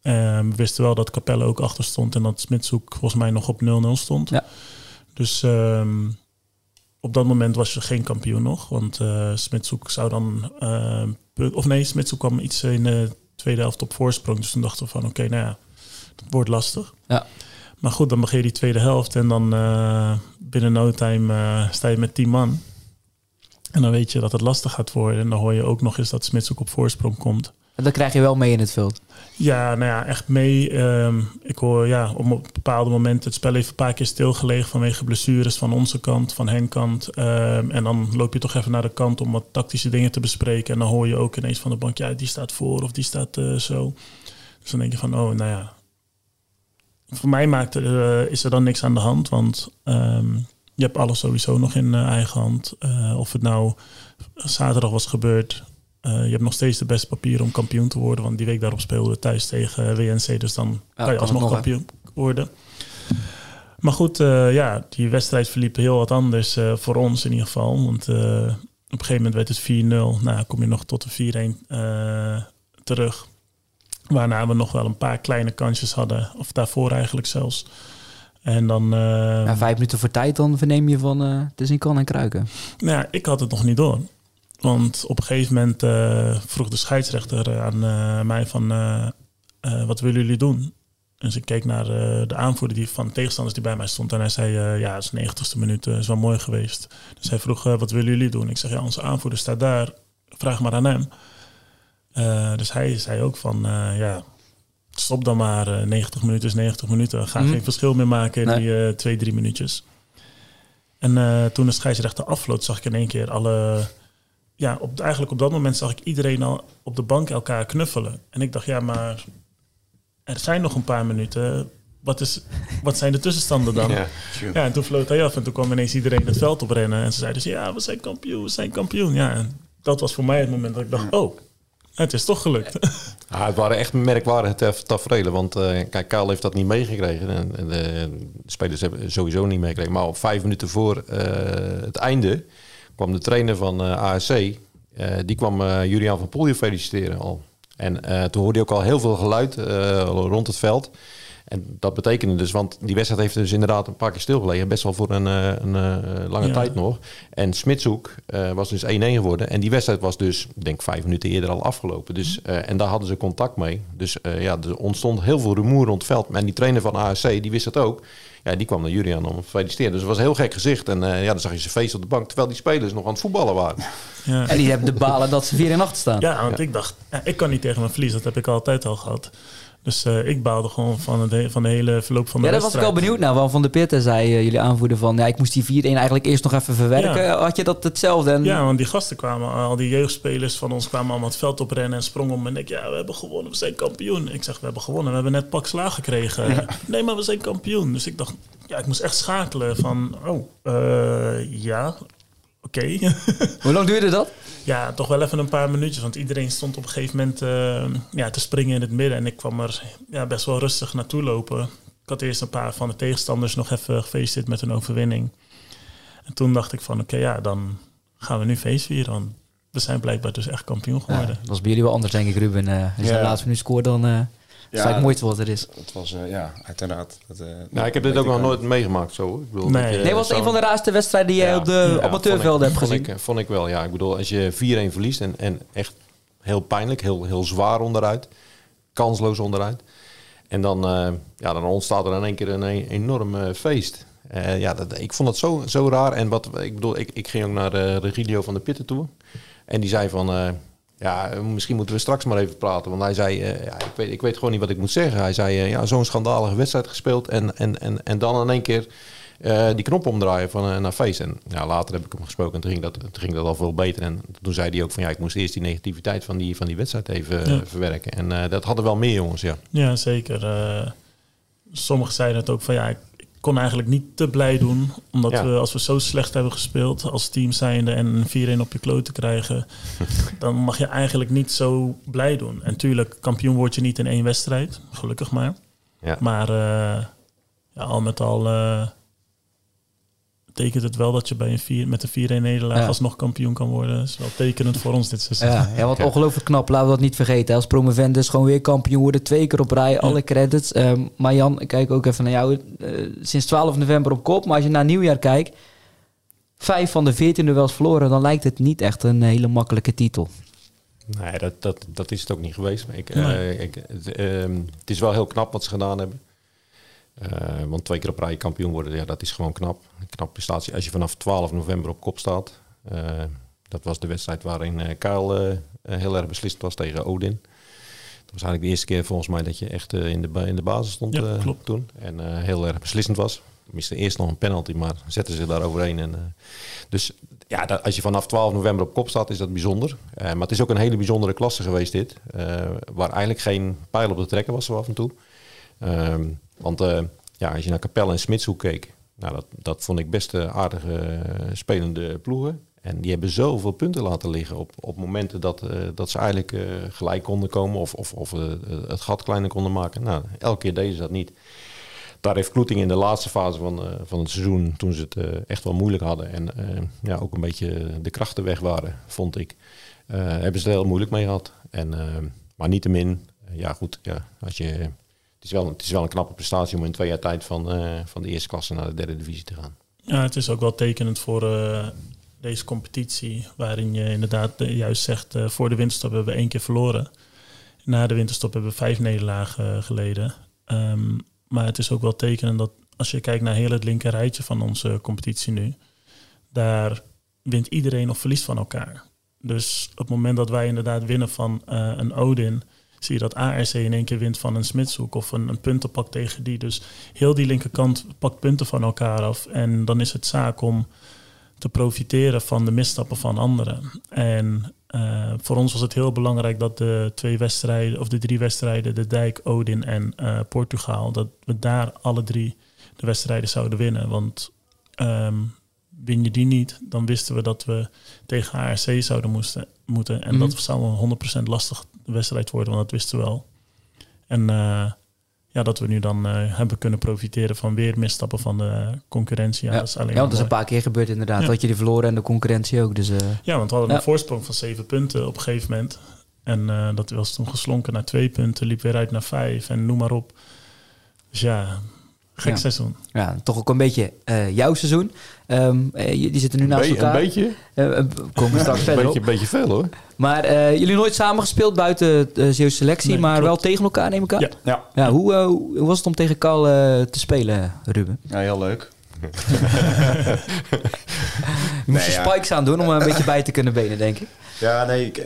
Eh, we wisten wel dat Capelle ook achter stond en dat Smitshoek volgens mij nog op 0-0 stond. Ja. Dus ehm, op dat moment was je geen kampioen nog. Want eh Smitshoek zou dan... eh, pu- of nee, Smitshoek kwam iets in de tweede helft op voorsprong. Dus toen dachten we van oké, nou ja, het wordt lastig. Ja. Maar goed, dan begin je die tweede helft en dan eh, binnen no time eh, sta je met 10 man. En dan weet je dat het lastig gaat worden. En dan hoor je ook nog eens dat Smitshoek op voorsprong komt. En dat krijg je wel mee in het veld. Ja, nou ja, echt mee. Ehm, ik hoor ja, op bepaalde momenten het spel heeft een paar keer stilgelegen vanwege blessures van onze kant, van hen kant. Ehm, en dan loop je toch even naar de kant om wat tactische dingen te bespreken. En dan hoor je ook ineens van de bank, ja, die staat voor of die staat eh, zo. Dus dan denk je van, oh, nou ja. Voor mij maakt eh, is er dan niks aan de hand, want ehm, je hebt alles sowieso nog in eigen hand. of het nou zaterdag was gebeurd, je hebt nog steeds de beste papieren om kampioen te worden. Want die week daarop speelden we thuis tegen WNC. Dus dan kan je alsnog kampioen worden. Maar goed, ja, die wedstrijd verliep heel wat anders voor ons in ieder geval. Want op een gegeven moment werd het 4-0. Nou, kom je nog tot de 4-1 terug. Waarna we nog wel een paar kleine kansjes hadden. Of daarvoor eigenlijk zelfs. En dan... Ja, vijf minuten voor tijd, dan verneem je van... Het is in kan en kruiken. Nou ja, ik had het nog niet door. Want op een gegeven moment uh, vroeg de scheidsrechter aan mij van... wat willen jullie doen? Dus ik keek naar de aanvoerder die, van de tegenstanders die bij mij stond. En hij zei, ja, het is 90ste minuut, is wel mooi geweest. Dus hij vroeg, wat willen jullie doen? Ik zeg, ja, onze aanvoerder staat daar. Vraag maar aan hem. Uh, dus hij zei ook van, uh, ja, stop dan maar. 90 minuten is 90 minuten. Ga mm. geen verschil meer maken in nee. die twee, drie minuutjes. En toen de scheidsrechter afvloot, zag ik in één keer alle... Ja, op, eigenlijk op dat moment zag ik iedereen al op de bank elkaar knuffelen. En ik dacht, ja, maar er zijn nog een paar minuten. Wat, is, wat zijn de tussenstanden dan? [LAUGHS] Ja, ja, en toen floot hij af en toen kwam ineens iedereen het veld oprennen. En ze zeiden, dus, ja, we zijn kampioen, we zijn kampioen. Ja, en dat was voor mij het moment dat ik dacht, oh, het is toch gelukt. Ja, het waren echt merkwaardige tafereelen. Want uh, kijk, Kaal heeft dat niet meegekregen. En, en de, spelers hebben sowieso niet meegekregen. Maar op vijf minuten voor uh, het einde kwam de trainer van eh, ASC. die kwam Julian van Polje feliciteren al. En toen hoorde hij ook al heel veel geluid rond het veld. En dat betekende dus, want die wedstrijd heeft dus inderdaad een paar keer stilgelegen. Best wel voor een, eh, een, een eh, lange tijd nog. En Smitshoek uh, was dus 1-1 geworden. En die wedstrijd was dus, ik denk vijf minuten eerder al afgelopen. Dus, uh, en daar hadden ze contact mee. Dus ja, er ontstond heel veel rumoer rond het veld. En die trainer van ASC, die wist dat ook. Ja, die kwam naar Julian om te feliciteren. Dus het was een heel gek gezicht. En ja, dan zag je ze feest op de bank. Terwijl die spelers nog aan het voetballen waren. Ja. En die hebben de balen dat ze 4 in 8 staan. Ja, want ik dacht, ja, ik kan niet tegen mijn verlies. Dat heb ik altijd al gehad. Dus uh, ik baalde gewoon van, het, van de hele verloop van de wedstrijd. Ja, daar was ik al benieuwd naar. Want Van de Pitten zei uh, jullie aanvoerder van... Ja, ik moest die 4-1 eigenlijk eerst nog even verwerken. Ja. Had je dat hetzelfde? En... Ja, want die gasten kwamen, al die jeugdspelers van ons kwamen allemaal het veld oprennen en sprongen om. En ik, ja, we hebben gewonnen, we zijn kampioen. Ik zeg, we hebben gewonnen, we hebben net pak slaag gekregen. Ja. Nee, maar we zijn kampioen. Dus ik dacht, ja, ik moest echt schakelen van... Oh, uh, ja, oké. [LAUGHS] Hoe lang duurde dat? Ja, toch wel even een paar minuutjes. Want iedereen stond op een gegeven moment uh, ja, te springen in het midden. En ik kwam er ja, best wel rustig naartoe lopen. Ik had eerst een paar van de tegenstanders nog even gefeesterd met een overwinning. En toen dacht ik van oké, okay, ja, dan gaan we nu feest vieren. Want we zijn blijkbaar dus echt kampioen geworden. Ja, dat was bij jullie wel anders, denk ik, Ruben. Uh, als je ja. de laatste minuut scoort, dan... Uh, ja, het mooiste wat er is. Het was, uh, ja, uiteraard. Dat, uh, nou, ik heb dit ook nog nooit meegemaakt zo. Ik bedoel, nee, was een van de raarste wedstrijden die jij op de ja, amateurvelden hebt gezien. Vond ik, vond ik wel, ja. Ik bedoel, als je 4-1 verliest en, en echt heel pijnlijk, heel, heel zwaar onderuit, kansloos onderuit. En dan, uh, ja, dan ontstaat er in één keer een, een enorm feest. ja, dat, ik vond het zo, zo raar. En wat, ik bedoel, ik, ik ging ook naar uh, Regilio van de Pitten toe. En die zei van, ja, misschien moeten we straks maar even praten. Want hij zei, uh, ja, ik, weet, ik weet gewoon niet wat ik moet zeggen. Hij zei, uh, ja, zo'n schandalige wedstrijd gespeeld. En, en, en, en dan in één keer uh, die knop omdraaien van naar feest. En ja, later heb ik hem gesproken en toen ging, dat, toen ging dat al veel beter. En toen zei hij ook van, ja, ik moest eerst die negativiteit van die, van die wedstrijd even ja. verwerken. En dat hadden wel meer jongens, ja. Ja, zeker. sommigen zeiden het ook van, ja, ik kon eigenlijk niet te blij doen. Omdat ja. we, als we zo slecht hebben gespeeld als team zijnde en een 4-1 op je kloot te krijgen, [LAUGHS] dan mag je eigenlijk niet zo blij doen. En tuurlijk, kampioen word je niet in één wedstrijd, gelukkig maar. Ja. Maar uh, ja, al met al uh, betekent het wel dat je bij een vier, met een 4-1 nederlaag ja. alsnog kampioen kan worden. Dat is wel tekenend voor ons dit seizoen. Ja, ja wat ongelooflijk knap. Laten we dat niet vergeten. Als promovendus gewoon weer kampioen worden. Twee keer op rij, alle credits. Um, maar Jan, ik kijk ook even naar jou. Uh, sinds 12 november op kop. Maar als je naar nieuwjaar kijkt. Vijf van de 14 duels verloren. Dan lijkt het niet echt een hele makkelijke titel. Nee, dat, dat, dat is het ook niet geweest. Ik, nee. uh, ik, het, uh, het is wel heel knap wat ze gedaan hebben. Uh, want twee keer op rij kampioen worden, ja, dat is gewoon knap. Een knap prestatie. Als je vanaf 12 november op kop staat. Uh, dat was de wedstrijd waarin uh, Kuil heel erg beslist was tegen Odin. Dat was eigenlijk de eerste keer volgens mij dat je echt in, de, in de basis stond ja, klopt. toen. En heel erg beslissend was. Miste eerst nog een penalty, maar zetten ze daar overheen. En, dus ja, dat, als je vanaf 12 november op kop staat, is dat bijzonder. maar het is ook een hele bijzondere klasse geweest dit. waar eigenlijk geen pijl op te trekken was zo af en toe. Um, want uh, ja, als je naar Capelle en Smitshoek keek, nou, dat, dat vond ik best aardige spelende ploegen. En die hebben zoveel punten laten liggen op, op momenten dat, dat ze eigenlijk gelijk konden komen of, of, of het gat kleiner konden maken. Nou, elke keer deden ze dat niet daar heeft Kloeting in de laatste fase van, van het seizoen, toen ze het echt wel moeilijk hadden en ja, ook een beetje de krachten weg waren, vond ik, hebben ze er heel moeilijk mee gehad. En, maar niettemin, ja goed, ja, als je, het, is wel, het is wel een knappe prestatie om in twee jaar tijd van, van de eerste klasse naar de derde divisie te gaan. Ja, het is ook wel tekenend voor deze competitie, waarin je inderdaad juist zegt, voor de winterstop hebben we één keer verloren. Na de winterstop hebben we vijf nederlagen geleden. Um, maar het is ook wel tekenen dat als je kijkt naar heel het linker rijtje van onze competitie nu, daar wint iedereen of verliest van elkaar. Dus op het moment dat wij inderdaad winnen van een Odin, zie je dat ARC in één keer wint van een Smitshoek of een, een puntenpak tegen die. Dus heel die linkerkant pakt punten van elkaar af. En dan is het zaak om te profiteren van de misstappen van anderen. En uh, voor ons was het heel belangrijk dat de twee wedstrijden, of de drie wedstrijden, de Dijk, Odin en uh, Portugal, dat we daar alle drie de wedstrijden zouden winnen. Want um, win je die niet, dan wisten we dat we tegen ARC zouden moesten, moeten. En mm -hmm. dat zou een 100% lastig wedstrijd worden, want dat wisten we wel. En uh, ja, dat we nu dan uh, hebben kunnen profiteren van weer misstappen van de concurrentie. Ja, ja, dat is, alleen ja want dat is een paar keer gebeurd inderdaad. Ja. Dat je die verloren en de concurrentie ook. Dus, uh, ja, want we hadden een voorsprong van zeven punten op een gegeven moment. En dat was toen geslonken naar twee punten, liep weer uit naar vijf en noem maar op. Dus ja, gek seizoen. Ja, toch ook een beetje jouw seizoen. Um, die zitten nu naast elkaar. Een beetje? Uh, komen we straks [LAUGHS] verder beetje, Een beetje veel hoor. Maar uh, jullie nooit samen gespeeld buiten de Zeeuwse selectie, nee, maar klopt. wel tegen elkaar neem ik aan? Ja. ja. ja hoe, uh, hoe, was het om tegen Carl te spelen, Ruben? Ja, heel leuk. [LAUGHS] je moest nee, je spikes ja. aan doen om er een [LAUGHS] beetje bij te kunnen benen, denk ik. Ja, nee, ik,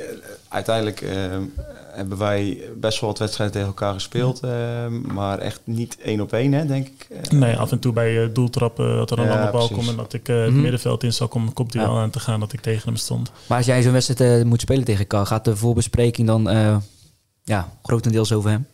uiteindelijk hebben wij best wel wat wedstrijden tegen elkaar gespeeld. Uh, maar echt niet één op één, hè, denk ik. Uh, nee, af en toe bij uh, doeltrappen dat er dan ja, een bal komt en dat ik het -hmm. middenveld in zou om komt hij wel aan te gaan dat ik tegen hem stond. Maar als jij zo'n wedstrijd moet spelen tegen Carl, gaat de voorbespreking dan ja, grotendeels over hem?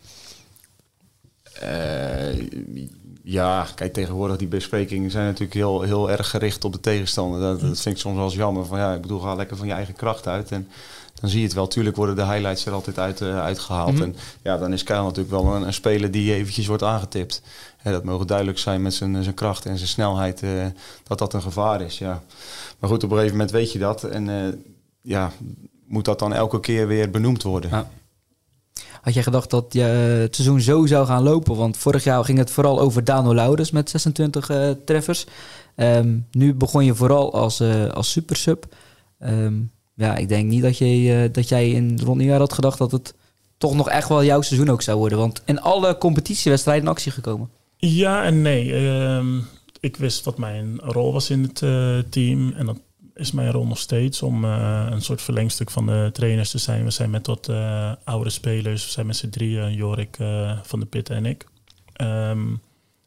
Ja, kijk, tegenwoordig die besprekingen zijn natuurlijk heel, heel erg gericht op de tegenstander. Dat, dat vind ik soms wel eens jammer. Van, ja, ik bedoel, ga lekker van je eigen kracht uit. En dan zie je het wel. Tuurlijk worden de highlights er altijd uit, uh, uitgehaald. Mm -hmm. En ja, dan is Kyle natuurlijk wel een, een speler die eventjes wordt aangetipt. Ja, dat mogen duidelijk zijn met zijn, zijn kracht en zijn snelheid, uh, dat dat een gevaar is. Ja. Maar goed, op een gegeven moment weet je dat. En uh, ja, moet dat dan elke keer weer benoemd worden. Ja. Had jij gedacht dat je het seizoen zo zou gaan lopen? Want vorig jaar ging het vooral over Dano Lauders met 26 treffers. Um, nu begon je vooral als, als supersub. Um, ja, ik denk niet dat, je, dat jij in rond jaar had gedacht dat het toch nog echt wel jouw seizoen ook zou worden. Want in alle competitiewedstrijden in actie gekomen. Ja en nee. Uh, ik wist wat mijn rol was in het team. En dat is mijn rol nog steeds om uh, een soort verlengstuk van de trainers te zijn. We zijn met wat oude spelers. We zijn met z'n drieën, Jorik van de Pitten en ik. Um,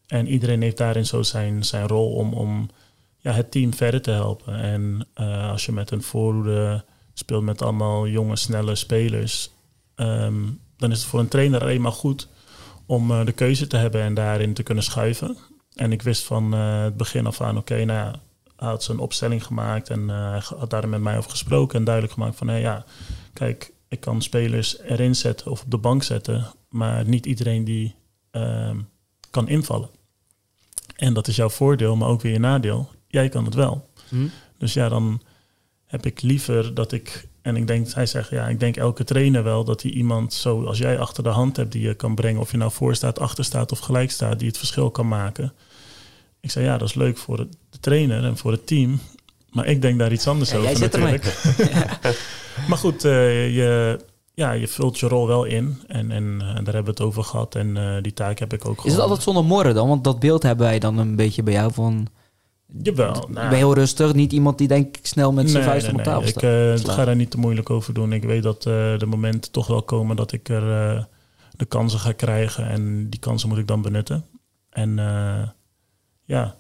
en iedereen heeft daarin zo zijn, zijn rol om... om ja, het team verder te helpen. En als je met een voorhoede speelt met allemaal jonge, snelle spelers, um, dan is het voor een trainer alleen maar goed om de keuze te hebben en daarin te kunnen schuiven. En ik wist van het begin af aan, oké, okay, nou had zijn opstelling gemaakt en hij had daar met mij over gesproken en duidelijk gemaakt van, hey, ja, kijk, ik kan spelers erin zetten of op de bank zetten, maar niet iedereen die ehm, kan invallen. En dat is jouw voordeel, maar ook weer je nadeel jij kan het wel. Hm? Dus ja, dan heb ik liever dat ik. En ik denk, hij zegt, ja, ik denk elke trainer wel dat hij iemand zo als jij achter de hand hebt die je kan brengen. Of je nou voor staat, achter staat of gelijk staat, die het verschil kan maken. Ik zei, ja, dat is leuk voor de trainer en voor het team. Maar ik denk daar iets anders ja, over jij zit natuurlijk. [LAUGHS] maar goed, uh, je, ja, je vult je rol wel in. En, en uh, daar hebben we het over gehad. En uh, die taak heb ik ook Is het altijd zonder morren dan? Want dat beeld hebben wij dan een beetje bij jou van... Jawel. Nou, ik ben heel rustig. Niet iemand die denk ik snel met zijn nee, vuist nee, op tafel nee. staat. Ik uh, ga daar niet te moeilijk over doen. Ik weet dat de momenten toch wel komen dat ik er de kansen ga krijgen. En die kansen moet ik dan benutten. En ja,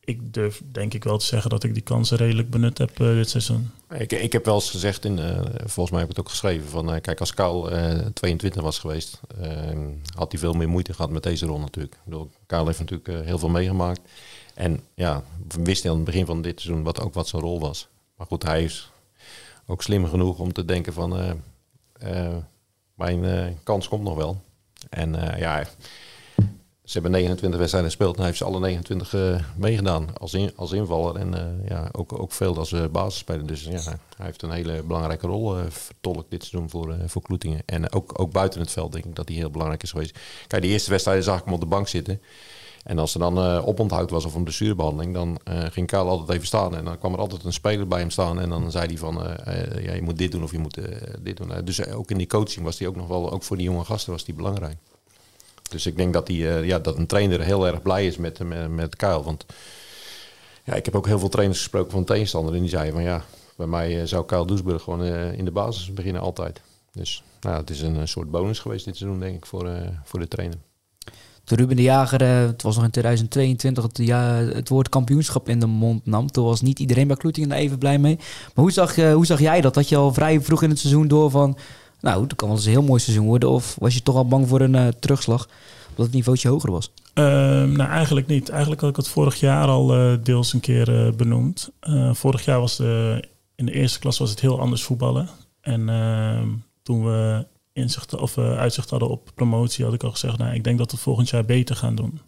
ik durf denk ik wel te zeggen dat ik die kansen redelijk benut heb dit seizoen. Ik, ik heb wel eens gezegd, in, volgens mij heb ik het ook geschreven, van kijk als Kaal 22 was geweest, had hij veel meer moeite gehad met deze rol natuurlijk. Ik bedoel, Kaal heeft natuurlijk heel veel meegemaakt. En ja, we wisten aan het begin van dit seizoen wat ook wat zijn rol was. Maar goed, hij is ook slim genoeg om te denken van eh, eh, mijn eh, kans komt nog wel. En ja, ze hebben 29 wedstrijden gespeeld en hij heeft ze alle 29 meegedaan als, in, als invaller. En ja, ook, ook veel als basisspeler. Dus ja, hij heeft een hele belangrijke rol vertolkt dit seizoen voor, voor Kloetingen. En ook, ook buiten het veld denk ik dat hij heel belangrijk is geweest. Kijk, de eerste wedstrijden zag ik hem op de bank zitten. En als er dan uh, oponthoud was of een blessurebehandeling, dan uh, ging Karel altijd even staan. En dan kwam er altijd een speler bij hem staan. En dan zei hij van, uh, ja, je moet dit doen of je moet dit doen. dus ook in die coaching was hij ook nog wel, ook voor die jonge gasten was hij belangrijk. Dus ik denk dat, die, ja, dat een trainer heel erg blij is met, met, met Kyle. Want ja, ik heb ook heel veel trainers gesproken van tegenstander. En die zeiden van ja, bij mij zou Kyle Doesburg gewoon in de basis beginnen altijd. Dus nou, het is een soort bonus geweest dit seizoen denk ik voor, voor de trainer. Toen Ruben de Jager, het was nog in 2022, het, ja, het woord kampioenschap in de mond nam. Toen was niet iedereen bij Kloetingen even blij mee. Maar hoe zag, hoe zag jij dat? Dat je al vrij vroeg in het seizoen door van... Nou, het kan wel eens een heel mooi seizoen worden. Of was je toch al bang voor een uh, terugslag? Omdat het niveautje hoger was? Ehm, nou, eigenlijk niet. Eigenlijk had ik het vorig jaar al deels een keer benoemd. vorig jaar was de, in de eerste klas was het heel anders voetballen. En ehm, toen we inzicht of uitzicht hadden op promotie, had ik al gezegd, nou, ik denk dat we volgend jaar beter gaan doen.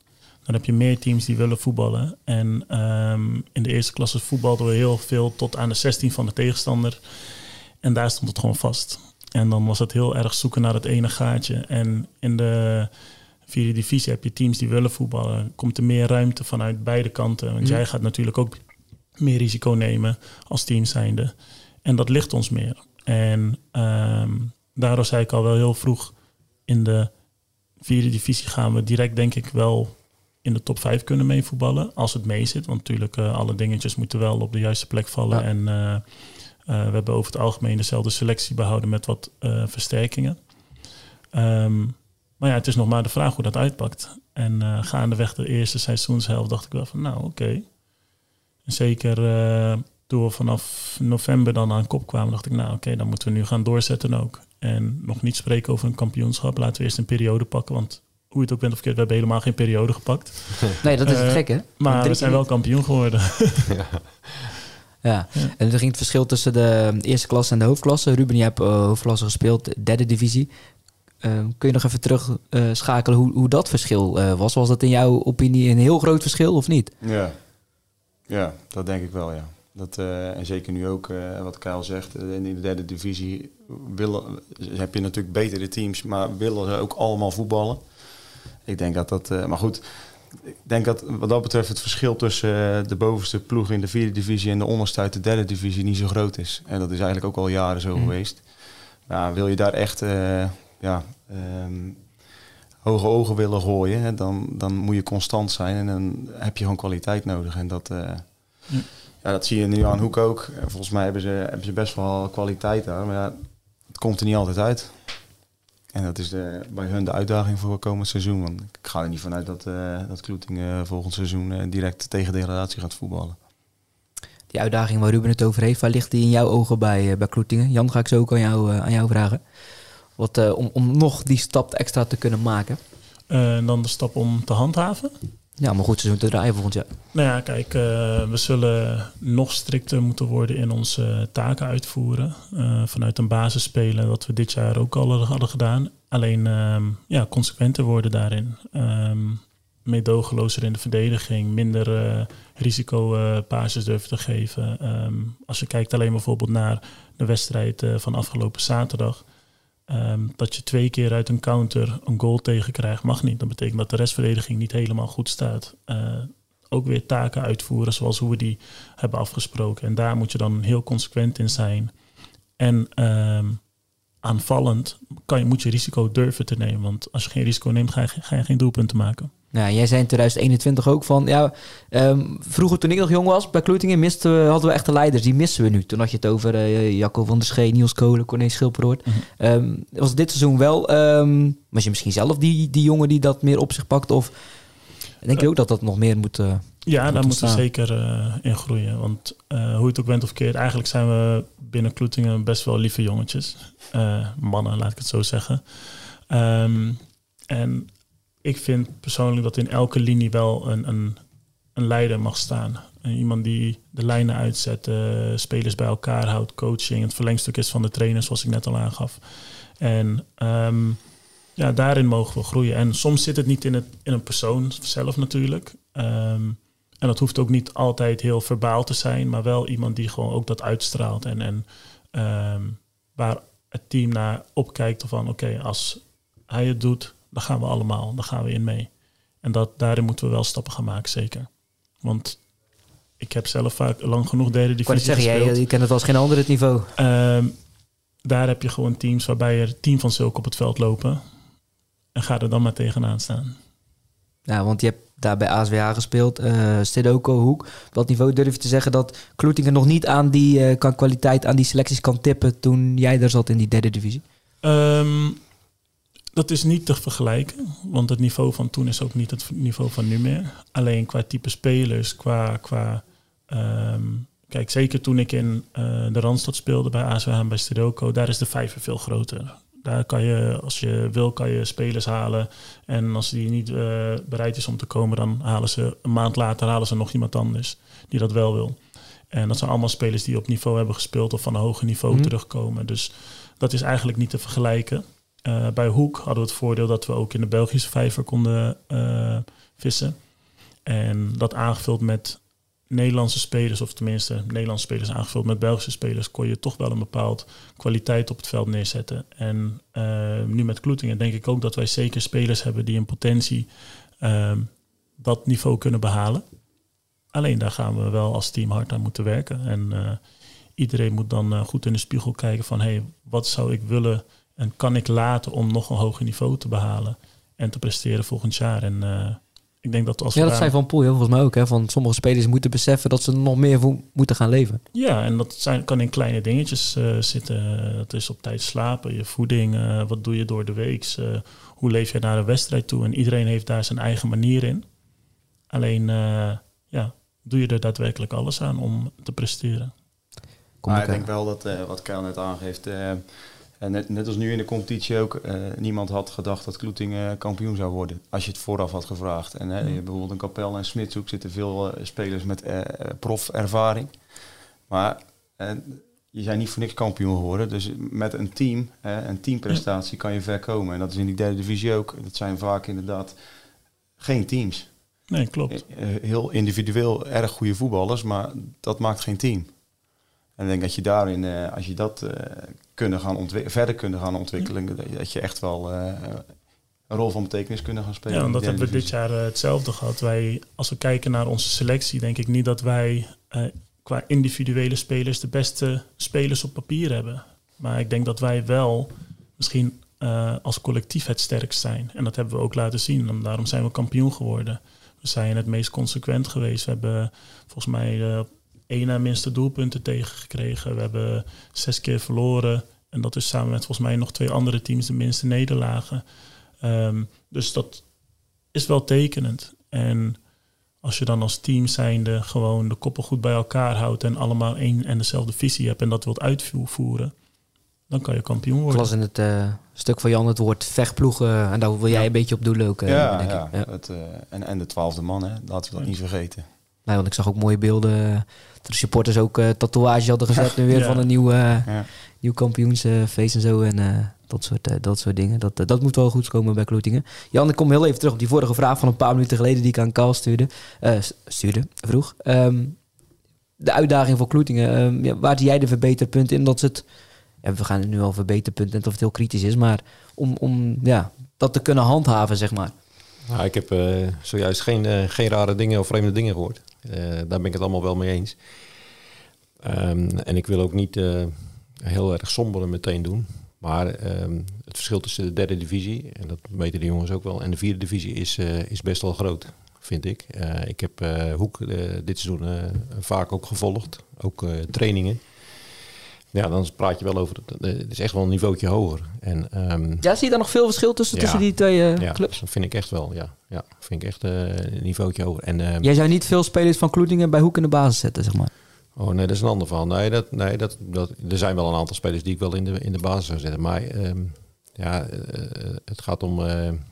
Dan heb je meer teams die willen voetballen. En ehm, in de eerste klasse voetbalden we heel veel tot aan de 16 van de tegenstander. En daar stond het gewoon vast. En dan was het heel erg zoeken naar het ene gaatje. En in de vierde divisie heb je teams die willen voetballen. Komt er meer ruimte vanuit beide kanten. Want mhm. jij gaat natuurlijk ook meer risico nemen als team zijnde. En dat ligt ons meer. En um, daardoor zei ik al wel heel vroeg in de vierde divisie gaan we direct denk ik wel in de top 5 kunnen meevoetballen. Als het mee zit. Want natuurlijk uh, alle dingetjes moeten wel op de juiste plek vallen. En uh, uh, we hebben over het algemeen dezelfde selectie behouden met wat versterkingen. Um, maar ja, het is nog maar de vraag hoe dat uitpakt. En gaandeweg de eerste seizoenshelft dacht ik wel van nou oké. Okay. Zeker toen we vanaf november dan aan kop kwamen, dacht ik nou oké, dan moeten we nu gaan doorzetten ook. En nog niet spreken over een kampioenschap. Laten we eerst een periode pakken. Want hoe je het ook bent of verkeerd, we hebben helemaal geen periode gepakt. [LAUGHS] Nee, dat is het uh, gek, hè? Maar we zijn wel kampioen geworden. [LAUGHS] [LAUGHS] ja. Ja. en er ging het verschil tussen de eerste klasse en de hoofdklasse. Ruben, je hebt uh, hoofdklasse gespeeld, derde divisie. Uh, kun je nog even terugschakelen uh, hoe, hoe dat verschil was? Was dat in jouw opinie een heel groot verschil of niet? Ja, ja dat denk ik wel, ja. Dat, uh, en zeker nu ook, uh, wat Kyle zegt, in de derde divisie willen, heb je natuurlijk betere teams, maar willen ze ook allemaal voetballen. Ik denk dat dat, maar goed, ik denk dat wat dat betreft het verschil tussen de bovenste ploeg in de vierde divisie en de onderste uit de derde divisie niet zo groot is. En dat is eigenlijk ook al jaren zo mm. geweest. Maar wil je daar echt ja, um, hoge ogen willen gooien, hè, dan, dan moet je constant zijn en dan heb je gewoon kwaliteit nodig. En dat... Mm ja, dat zie je nu aan Hoek ook. Volgens mij hebben ze, hebben ze best wel kwaliteit daar. Maar ja, het komt er niet altijd uit. En dat is de, bij hun de uitdaging voor het komend seizoen. Want ik ga er niet vanuit dat, uh, dat Kloeting volgend seizoen uh, direct tegen degradatie gaat voetballen. Die uitdaging waar Ruben het over heeft, waar ligt die in jouw ogen bij, uh, bij Kloetingen? Jan, ga ik zo ook aan jou, aan jou vragen. Wat, om, om nog die stap extra te kunnen maken. En dan de stap om te handhaven? Ja, maar goed seizoen te draaien volgend jaar. Nou ja, kijk, uh, we zullen nog strikter moeten worden in onze taken uitvoeren. Uh, vanuit een basis spelen, wat we dit jaar ook al hadden gedaan. Alleen uh, ja, consequenter worden daarin. Um, meedogenlozer in de verdediging, minder uh, risicopases durven te geven. Um, als je kijkt alleen bijvoorbeeld naar de wedstrijd van afgelopen zaterdag Um, dat je twee keer uit een counter een goal tegenkrijgt, mag niet. Dat betekent dat de restverdediging niet helemaal goed staat. Uh, ook weer taken uitvoeren zoals hoe we die hebben afgesproken. En daar moet je dan heel consequent in zijn. En um, aanvallend kan je, moet je risico durven te nemen. Want als je geen risico neemt, ga je, ga je geen doelpunten maken. Ja, jij zei in 2021 ook van, ja, um, vroeger toen ik nog jong was, bij Kloetingen misten we, hadden we echte leiders, die missen we nu. Toen had je het over uh, Jacco van der Schee, Niels Kolen, Corné Schilperoort. Mm -hmm. um, was dit seizoen wel, um, was je misschien zelf die, die jongen die dat meer op zich pakt? Of denk je ook dat dat nog meer moet uh, Ja, daar moeten we zeker uh, in groeien. Want hoe het ook bent of keert, eigenlijk zijn we binnen Kloetingen best wel lieve jongetjes. mannen, laat ik het zo zeggen. en ik vind persoonlijk dat in elke linie wel een, een, een leider mag staan. En iemand die de lijnen uitzet, spelers bij elkaar houdt, coaching, het verlengstuk is van de trainer, zoals ik net al aangaf. En ehm, ja, daarin mogen we groeien. En soms zit het niet in, het, in een persoon zelf natuurlijk. Ehm, en dat hoeft ook niet altijd heel verbaal te zijn, maar wel iemand die gewoon ook dat uitstraalt. En, en ehm, waar het team naar opkijkt van oké, als hij het doet, dan gaan we allemaal, dan gaan we in mee. En dat, daarin moeten we wel stappen gaan maken, zeker. Want ik heb zelf vaak lang genoeg derde divisie Ik zeggen, jij, je kent het als geen ander het niveau. Ehm, daar heb je gewoon teams waarbij er tien van zulke op het veld lopen. En ga er dan maar tegenaan staan. Ja, want je hebt daar bij ASWH gespeeld, uh, Hoek. Op dat niveau durf je te zeggen dat Kloetingen nog niet aan die kan kwaliteit, aan die selecties kan tippen toen jij daar zat in die derde divisie? Um, dat is niet te vergelijken, want het niveau van toen is ook niet het niveau van nu meer. Alleen qua type spelers, qua. qua um, kijk, zeker toen ik in uh, de Randstad speelde bij ASWH en bij Stedoko, daar is de vijver veel groter. Daar kan je, als je wil, kan je spelers halen. En als die niet uh, bereid is om te komen, dan halen ze een maand later halen ze nog iemand anders die dat wel wil. En dat zijn allemaal spelers die op niveau hebben gespeeld of van een hoger niveau mm. terugkomen. Dus dat is eigenlijk niet te vergelijken. Uh, bij Hoek hadden we het voordeel dat we ook in de Belgische vijver konden uh, vissen. En dat aangevuld met Nederlandse spelers, of tenminste Nederlandse spelers aangevuld met Belgische spelers, kon je toch wel een bepaald kwaliteit op het veld neerzetten. En uh, nu met Kloetingen denk ik ook dat wij zeker spelers hebben die in potentie dat niveau kunnen behalen. Alleen daar gaan we wel als team hard aan moeten werken. En iedereen moet dan goed in de spiegel kijken van hey, wat zou ik willen en kan ik laten om nog een hoger niveau te behalen en te presteren volgend jaar. En ik denk dat als Ja, dat zei Van Poel volgens mij ook. Hè, van sommige spelers moeten beseffen dat ze nog meer voor moeten gaan leven. Ja, en dat zijn, kan in kleine dingetjes uh, zitten. Dat is op tijd slapen, je voeding, uh, wat doe je door de week, hoe leef je naar een wedstrijd toe. En iedereen heeft daar zijn eigen manier in. Alleen, ja, doe je er daadwerkelijk alles aan om te presteren. Kom maar ik denk wel dat, wat Kyle net aangeeft en net, net als nu in de competitie ook, uh, niemand had gedacht dat Kloetingen kampioen zou worden. Als je het vooraf had gevraagd. En hè, bijvoorbeeld in Kapel en Smitshoek zitten veel uh, spelers met profervaring. Maar je zijn niet voor niks kampioen geworden. Dus met een team, een teamprestatie kan je ver komen. En dat is in die derde divisie ook. Dat zijn vaak inderdaad geen teams. Nee, klopt. Heel individueel erg goede voetballers, maar dat maakt geen team. En ik denk dat je daarin, uh, als je dat uh, kunnen gaan verder kunnen gaan ontwikkelen, dat je echt wel uh, een rol van betekenis kunnen gaan spelen. Ja, en dat hebben we dit jaar hetzelfde gehad. Wij, als we kijken naar onze selectie, denk ik niet dat wij qua individuele spelers de beste spelers op papier hebben. Maar ik denk dat wij wel misschien als collectief het sterkst zijn. En dat hebben we ook laten zien. En daarom zijn we kampioen geworden. We zijn het meest consequent geweest. We hebben volgens mij één na minste doelpunten tegengekregen. We hebben zes keer verloren. En dat is samen met volgens mij nog twee andere teams de minste nederlagen. Um, dus dat is wel tekenend. En als je dan als team zijnde gewoon de koppen goed bij elkaar houdt en allemaal één en dezelfde visie hebt en dat wilt uitvoeren, dan kan je kampioen worden. Ik las in het uh, stuk van Jan het woord vechtploegen en daar wil jij een beetje op doelen ook. Uh, ja, denk ja. Ik. ja. Het, uh, en, en de twaalfde man, hè. laten we dat niet vergeten. Nee, want ik zag ook mooie beelden de supporters ook uh, tatoeages hadden gezet nu weer van een nieuw, uh, ja. nieuw kampioensfeest en zo. En uh, dat, soort, dat soort dingen. Dat, dat moet wel goed komen bij Kloetingen. Jan, ik kom heel even terug op die vorige vraag van een paar minuten geleden die ik aan Kaal stuurde. stuurde, vroeg. Um, de uitdaging voor Kloetingen. Um, ja, waar zie jij de verbeterpunten in? Dat het, ja, we gaan het nu al verbeterpunten, net of het heel kritisch is. Maar om, om ja, dat te kunnen handhaven, zeg maar. Nou, ik heb zojuist geen, geen rare dingen of vreemde dingen gehoord. Uh, daar ben ik het allemaal wel mee eens. Um, en ik wil ook niet uh, heel erg somber meteen doen. Maar um, het verschil tussen de derde divisie, en dat weten de jongens ook wel, en de vierde divisie is, uh, is best wel groot, vind ik. ik heb Hoek dit seizoen vaak ook gevolgd, ook trainingen. Ja, dan praat je wel over. Het is echt wel een niveautje hoger. En, um, ja, zie je daar nog veel verschil tussen, tussen die twee uh, ja, clubs? Dat vind ik echt wel, ja. ja vind ik echt uh, een niveautje hoger. En, um, Jij zou niet veel spelers van Kloetingen bij Hoek in de basis zetten, zeg maar? Oh nee, dat is een ander verhaal. Nee, dat, nee dat, dat, er zijn wel een aantal spelers die ik wel in de, in de basis zou zetten. Maar um, ja, het gaat om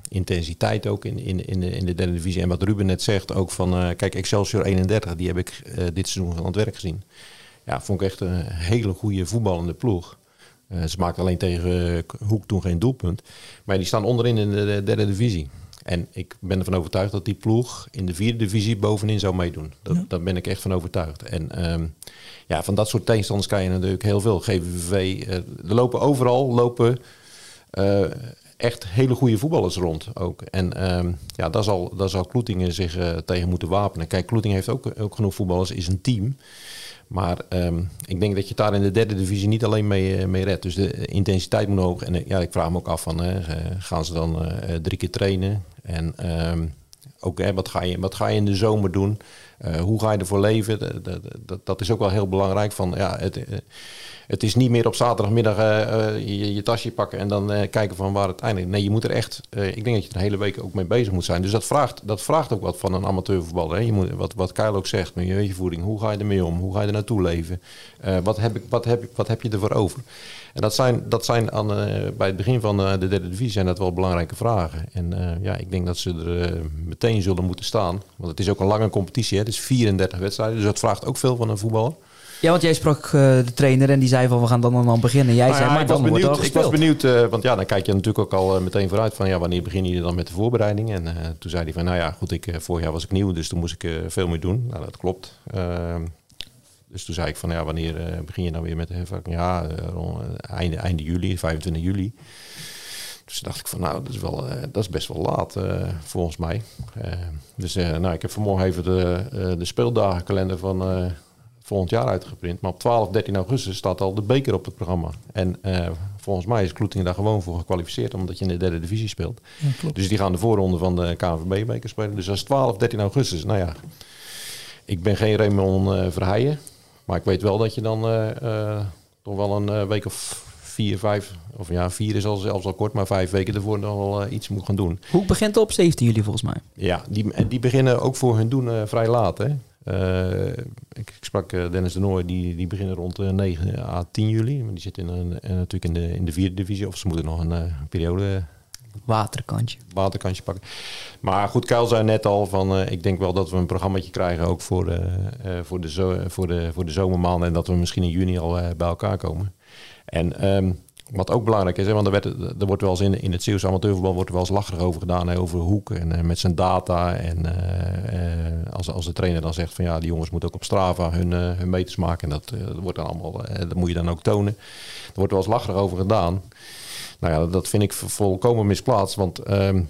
intensiteit ook in, in, in, de, in de derde divisie. En wat Ruben net zegt, ook van, kijk, Excelsior 31, die heb ik dit seizoen van het werk gezien. Ja, vond ik echt een hele goede voetballende ploeg. ze maakten alleen tegen Hoek toen geen doelpunt. Maar die staan onderin in de derde divisie. En ik ben ervan overtuigd dat die ploeg in de vierde divisie bovenin zou meedoen. Dat, Daar ben ik echt van overtuigd. En ehm, ja, van dat soort tegenstanders kan je natuurlijk heel veel. GVV, uh, er lopen overal lopen, uh, echt hele goede voetballers rond ook. En ehm, ja, daar zal, daar zal Kloetingen zich uh, tegen moeten wapenen. Kijk, Kloetingen heeft ook, ook genoeg voetballers, is een team. Maar um, ik denk dat je daar in de derde divisie niet alleen mee, mee redt. Dus de intensiteit moet hoog. En ja, ik vraag me ook af van, gaan ze dan drie keer trainen? En um, ook hè, wat, ga je, wat ga je in de zomer doen? Hoe ga je ervoor leven? Dat, dat, dat, is ook wel heel belangrijk. Van, ja, het, eh, het is niet meer op zaterdagmiddag uh, je, je, tasje pakken en dan kijken van waar het eindigt. Nee, je moet er echt, ik denk dat je er een hele week ook mee bezig moet zijn. Dus dat vraagt, dat vraagt ook wat van een amateurvoetballer. Je moet, wat, wat Kyle ook zegt, met je voeding. Hoe ga je ermee om? Hoe ga je er naartoe leven? wat, heb ik, wat, heb, wat heb je ervoor over? En dat zijn, dat zijn aan, bij het begin van de derde divisie zijn dat wel belangrijke vragen. En ja, ik denk dat ze er meteen zullen moeten staan. Want het is ook een lange competitie. Hè. Het is 34 wedstrijden, dus dat vraagt ook veel van een voetballer. Ja, want jij sprak uh, de trainer en die zei van we gaan dan en dan beginnen. Jij nou ja, zei maar ik dan was benieuwd, wordt Ik was benieuwd, uh, want ja, dan kijk je natuurlijk ook al uh, meteen vooruit van ja, wanneer beginnen jullie dan met de voorbereiding? En toen zei hij van nou ja, goed, ik, vorig jaar was ik nieuw, dus toen moest ik veel meer doen. Nou, dat klopt. Ehm, dus toen zei ik van ja, wanneer begin je nou weer met de? Ja, einde, einde juli, 25 juli. Dus dacht ik van nou, dat is, wel, dat is best wel laat volgens mij. dus nou, ik heb vanmorgen even de, de speeldagenkalender van volgend jaar uitgeprint. Maar op 12, 13 augustus staat al de beker op het programma. En uh, volgens mij is Kloetingen daar gewoon voor gekwalificeerd, omdat je in de derde divisie speelt. Ja, dus die gaan de voorronde van de KNVB-beker spelen. Dus dat is 12, 13 augustus. Nou ja, ik ben geen Raymond uh, Verheijen. Maar ik weet wel dat je dan uh, toch wel een week of vier, vijf, of ja, vier is al zelfs al kort, maar vijf weken ervoor nog wel iets moet gaan doen. Hoe begint op 17 juli volgens mij? Ja, die, en die beginnen ook voor hun doen vrij laat. Hè? Uh, ik, ik, sprak uh, Dennis de Noor, die, die beginnen rond uh, 9 à 10 juli. Maar die zit in een, natuurlijk in de, in de vierde divisie. Of ze moeten nog een periode... Waterkantje. Waterkantje pakken. Maar goed, Kuil zei net al van... ik denk wel dat we een programmaatje krijgen ook voor voor de, zo, voor de, voor de zomermaanden. En dat we misschien in juni al bij elkaar komen. En... Um, wat ook belangrijk is, hè, want er, er wordt wel eens in, in het Zeeuwse amateurvoetbal wordt er wel eens lacherig over gedaan, hè, over Hoek en uh, met zijn data. En uh, als, als de trainer dan zegt van ja, die jongens moeten ook op Strava hun, hun meters maken. En dat, dat wordt dan allemaal, dat moet je dan ook tonen. Er wordt wel eens lacherig over gedaan. Nou ja, dat vind ik volkomen misplaatst, want ehm,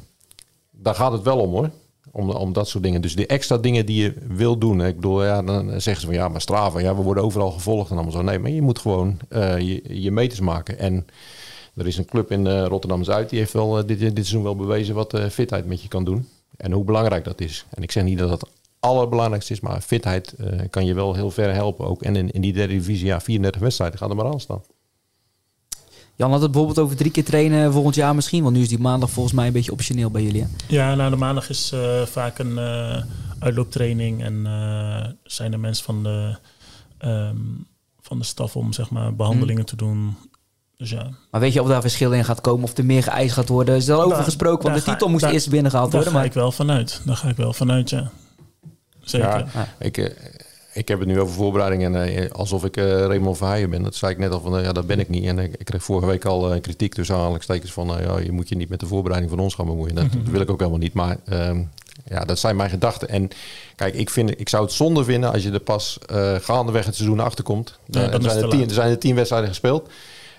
daar gaat het wel om hoor. Om, dat soort dingen. Dus die extra dingen die je wil doen. Ik bedoel, ja, dan zeggen ze van ja, maar Strava, ja, we worden overal gevolgd en allemaal zo. Nee, maar je moet gewoon uh, je, meters maken. En er is een club in uh, Rotterdam-Zuid, die heeft wel uh, dit, dit seizoen wel bewezen wat fitheid met je kan doen. En hoe belangrijk dat is. En ik zeg niet dat dat allerbelangrijkste is, maar fitheid kan je wel heel ver helpen ook. En in, in die derde divisie, ja, 34 wedstrijden, gaat er maar aan staan. Jan had het bijvoorbeeld over drie keer trainen volgend jaar misschien. Want nu is die maandag volgens mij een beetje optioneel bij jullie. Hè? Ja, nou de maandag is uh, vaak een uh, uitlooptraining. En uh, zijn er mensen van de, um, van de staf om zeg maar, behandelingen hmm. te doen. Dus ja. Maar weet je of daar verschil in gaat komen? Of er meer geëist gaat worden? Is er al over nou, gesproken? Want de titel moest daar, eerst binnengehaald worden. Daar ga ik wel vanuit. Daar ga ik wel vanuit, ja. Zeker. Ja, ik ik heb het nu over voorbereiding en uh, alsof ik uh, Raymond Verheijen ben. Dat zei ik net al van, uh, ja, dat ben ik niet. En ik kreeg vorige week al kritiek tussen aanhalingstekens van, ja, je moet je niet met de voorbereiding van ons gaan bemoeien. Dat, dat wil ik ook helemaal niet. Maar ehm, ja, dat zijn mijn gedachten. En kijk, ik, vind, ik zou het zonde vinden als je er pas gaandeweg het seizoen achterkomt. Ja, er, zijn er, tien, er zijn er tien wedstrijden gespeeld.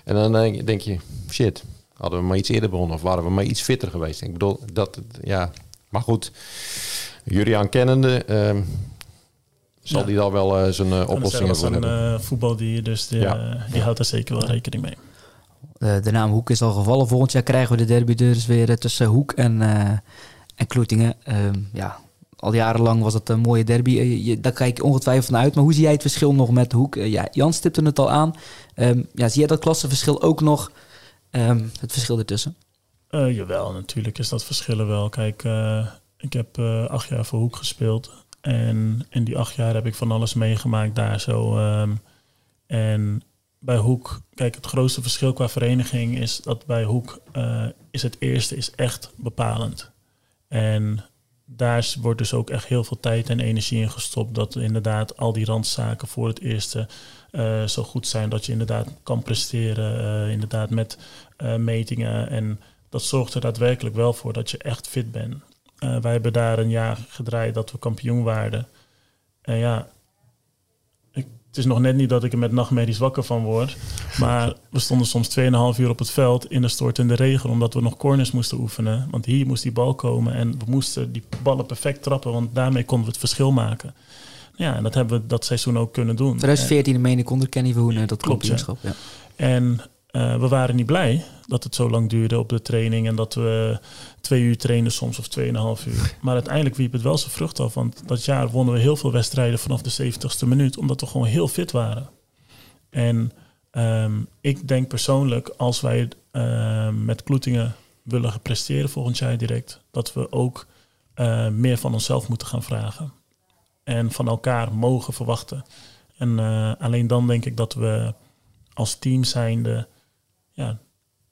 En dan denk je, shit, hadden we maar iets eerder begonnen of waren we maar iets fitter geweest. Ik bedoel, dat, ja, maar goed. Julian kennende, ehm, zal die dan wel uh, zijn uh, oplossingen voor hebben. een uh, voetbaldier, dus die, ja. die houdt daar zeker wel rekening mee. de naam Hoek is al gevallen. Volgend jaar krijgen we de derby dus weer tussen Hoek en, en Kloetingen. Ehm, ja, al jarenlang was het een mooie derby. Je, daar kijk je ongetwijfeld naar uit. Maar hoe zie jij het verschil nog met Hoek? ja, Jan stipte het al aan. Um, ja, zie jij dat klassenverschil ook nog? Um, het verschil ertussen? jawel, natuurlijk is dat verschil wel. Kijk, ik heb acht jaar voor Hoek gespeeld. En in die acht jaar heb ik van alles meegemaakt daar zo. Um, en bij Hoek, kijk, het grootste verschil qua vereniging is dat bij Hoek uh, is het eerste is echt bepalend. En daar wordt dus ook echt heel veel tijd en energie in gestopt. Dat inderdaad al die randzaken voor het eerste uh, zo goed zijn dat je inderdaad kan presteren. Uh, inderdaad met metingen. En dat zorgt er daadwerkelijk wel voor dat je echt fit bent. Wij hebben daar een jaar gedraaid dat we kampioen waren. En ja, het is nog net niet dat ik er met nachtmerries wakker van word. Maar we stonden soms 2,5 uur op het veld in de stortende regen. Omdat we nog corners moesten oefenen. Want hier moest die bal komen. En we moesten die ballen perfect trappen. Want daarmee konden we het verschil maken. Ja, en dat hebben we dat seizoen ook kunnen doen. 2014 meen ik onder Kenny Verhoenen dat kampioenschap. Ja. En uh, we waren niet blij dat het zo lang duurde op de training en dat we twee uur trainen soms of tweeënhalf uur. [LAUGHS] Maar uiteindelijk wiep het wel zijn vrucht af, want dat jaar wonnen we heel veel wedstrijden vanaf de 70ste minuut, omdat we gewoon heel fit waren. En um, ik denk persoonlijk, als wij uh, met Kloetingen willen presteren volgend jaar direct, dat we ook uh, meer van onszelf moeten gaan vragen. En van elkaar mogen verwachten. En uh, alleen dan denk ik dat we als team zijnde ja,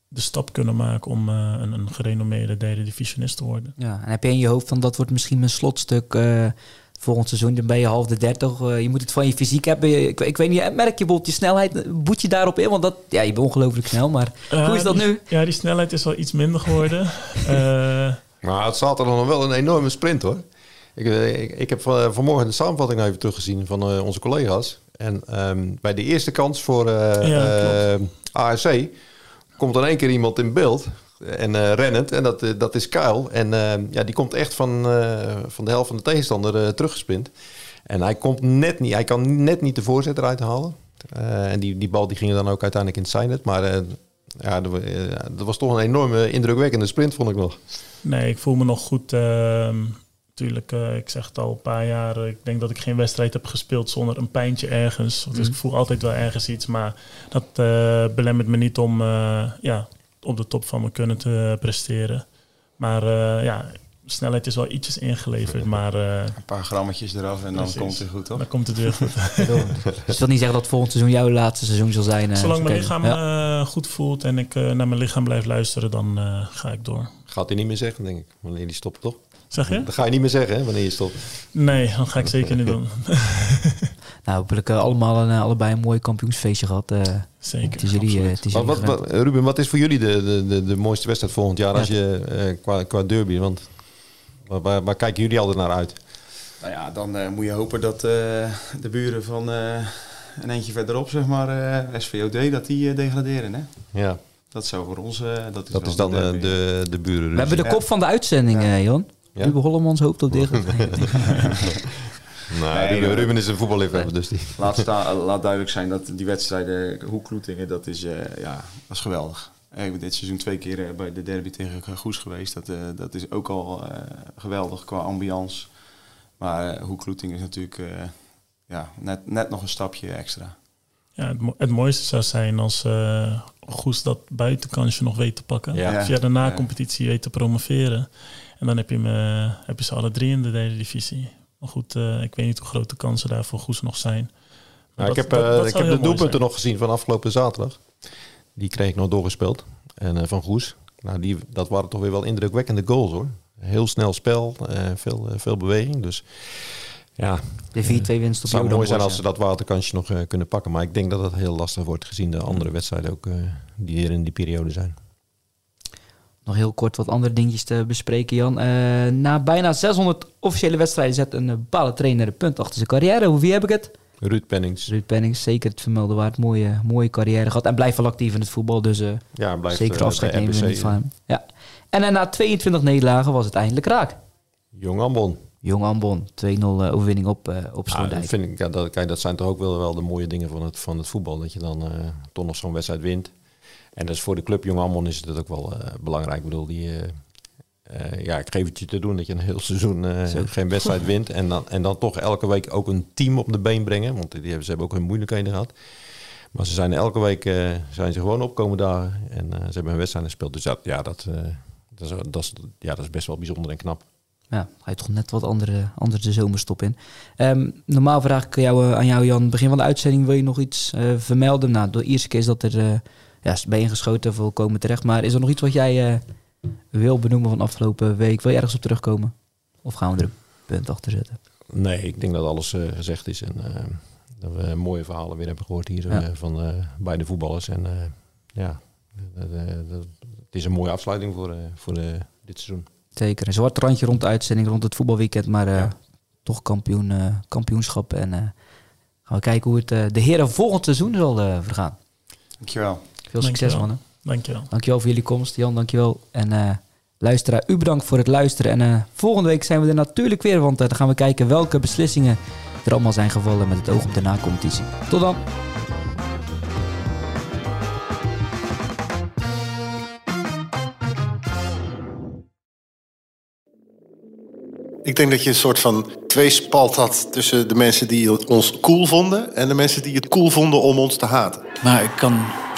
de stap kunnen maken om uh, een, een gerenommeerde derde divisionist te worden. Ja, en heb je in je hoofd van dat wordt misschien mijn slotstuk uh, volgend seizoen, dan ben je half de 30. Uh, je moet het van je fysiek hebben. Ik, ik weet niet, merk je bijvoorbeeld je snelheid, boet je daarop in? Want dat, ja, je bent ongelooflijk snel, maar hoe is dat die, nu? Ja, die snelheid is wel iets minder geworden. [LAUGHS] maar het staat er dan wel een enorme sprint hoor. Ik, ik, ik heb van, vanmorgen de samenvatting even teruggezien van onze collega's. En um, bij de eerste kans voor ja, ASC komt dan één keer iemand in beeld en uh, rennend. En dat, uh, dat is Kuil. En uh, ja, die komt echt van, van de helft van de tegenstander teruggesprint. En hij komt net niet, hij kan net niet de voorzet eruit halen. en die, die bal die ging dan ook uiteindelijk in het signet. Maar ja, dat was toch een enorme indrukwekkende sprint, vond ik nog. Nee, ik voel me nog goed. Natuurlijk, uh, ik zeg het al een paar jaar, ik denk dat ik geen wedstrijd heb gespeeld zonder een pijntje ergens. Dus mm. ik voel altijd wel ergens iets, maar dat uh, belemmert me niet om uh, ja, op de top van me kunnen te presteren. Maar ja, snelheid is wel ietsjes ingeleverd, maar... een paar grammetjes eraf en dan komt het goed, toch? Dan komt het weer goed. [LAUGHS] dus dat niet zeggen dat volgend seizoen jouw laatste seizoen zal zijn? Zolang mijn lichaam ja. goed voelt en ik naar mijn lichaam blijf luisteren, dan ga ik door. Gaat hij niet meer zeggen, denk ik, wanneer die stopt, toch? Zeg je? Dat ga je niet meer zeggen hè, wanneer je stopt. Nee, dat ga ik zeker niet doen. [LAUGHS] nou, hopelijk uh, allemaal een, uh, allebei een mooi kampioensfeestje gehad. Uh, zeker. Tussen jullie, wat, wat, wat, Ruben, wat is voor jullie de, de, de, de mooiste wedstrijd volgend jaar als je, qua, qua derby? Want waar, waar, kijken jullie altijd naar uit? Nou ja, dan moet je hopen dat de buren van een eentje verderop, zeg maar, SVOD, dat die degraderen. Hè? Ja. Dat zou voor ons... dat is, dat is dan de, de, de buren. We hebben de kop van de uitzending, ja. Ja? Ruben Hollemans hoopt op dicht. [LAUGHS] [LAUGHS] Nou, nee, Ruben is een voetballiefhebber, dus die... Laat, [LAUGHS] laat duidelijk zijn dat die wedstrijden, Hoekloetingen, dat is, uh, ja, dat is geweldig. Ik ben dit seizoen twee keer bij de derby tegen Goes geweest. Dat, uh, dat is ook al geweldig qua ambiance. Maar Hoekloeting is natuurlijk ja, net, net nog een stapje extra. Ja, het, mo het mooiste zou zijn als Goes dat buitenkansje nog weet te pakken. Ja. Via de na-competitie weet te promoveren. En dan heb je, me, heb je ze alle drie in de derde divisie. Maar goed, uh, ik weet niet hoe groot de kansen daarvoor Goes nog zijn. Nou, ik heb, dat, dat ik heb de doelpunten nog gezien van afgelopen zaterdag. Die kreeg ik nog doorgespeeld. En uh, van Goes. Nou, die, dat waren toch weer wel indrukwekkende goals hoor. Heel snel spel, uh, veel, veel beweging. Dus ja, de 4-2 winst op Het zou mooi zijn als ze dat waterkansje nog uh, kunnen pakken. Maar ik denk dat het heel lastig wordt gezien de andere wedstrijden ook uh, die hier in die periode zijn. Nog heel kort wat andere dingetjes te bespreken, Jan. Uh, na bijna 600 officiële wedstrijden zet een bepaalde trainer een punt achter zijn carrière. Hoe wie heb ik het? Ruud Pennings. Ruud Pennings, zeker het vermelden waard. Mooie, mooie carrière gehad. En blijft wel actief in het voetbal, dus uh, ja, blijft, zeker afscheid nemen niet van hem. Ja. En na 22 nederlagen was het eindelijk raak. Jong Ambon. Jong Ambon, 2-0 overwinning op, uh, op. Ja, vind ik, ja, dat, kijk, dat zijn toch ook wel, wel de mooie dingen van het, van het voetbal. Dat je dan toch nog zo'n wedstrijd wint. En dus voor de club Jong Ammon is het ook wel uh, belangrijk. Ik bedoel, die, uh, uh, ja, ik geef het je te doen dat je een heel [LAUGHS] seizoen geen wedstrijd wint. En dan, en dan toch elke week ook een team op de been brengen. Want die hebben, ze hebben ook hun moeilijkheden gehad. Maar ze zijn elke week zijn ze gewoon opkomen daar. En ze hebben een wedstrijd gespeeld. Dus dat, ja, dat, dat, is, dat, is, ja, dat is best wel bijzonder en knap. ja, ga je toch net wat andere, anders de zomerstop in. Ehm, normaal vraag ik jou, aan jou, Jan. Begin van de uitzending wil je nog iets vermelden? Nou, de eerste keer is dat er ja, ben je geschoten, volkomen terecht. Maar is er nog iets wat jij wil benoemen van afgelopen week? Wil je ergens op terugkomen? Of gaan we er een punt achter zetten? Nee, ik denk dat alles gezegd is. En dat we mooie verhalen weer hebben gehoord hier van beide voetballers. En ja, het is een mooie afsluiting voor, voor dit seizoen. Zeker. Een zwart randje rond de uitzending, rond het voetbalweekend. Maar uh, toch kampioen, uh, kampioenschap. En uh, gaan we kijken hoe het de heren volgend seizoen zal vergaan. Dankjewel. Veel succes, mannen. Dankjewel. Dankjewel voor jullie komst. Jan, dankjewel. En luisteraar, u bedankt voor het luisteren. En volgende week zijn we er natuurlijk weer. Want dan gaan we kijken welke beslissingen er allemaal zijn gevallen met het oog op de na-competitie. Tot dan. Ik denk dat je een soort van tweespalt had tussen de mensen die ons cool vonden en de mensen die het cool vonden om ons te haten. Maar ik kan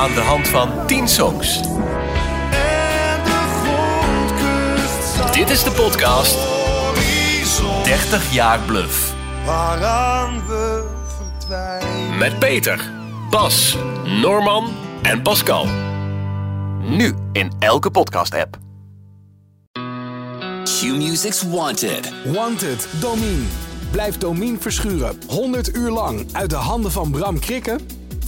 Aan de hand van 10 songs. Dit is de podcast 30 jaar bluff. Waaraan we verdwijnen. Met Peter, Bas, Norman en Pascal. Nu in elke podcast-app. Q-Music's Wanted. Wanted, Domine. Blijf Domien verschuren 100 uur lang uit de handen van Bram Krikken?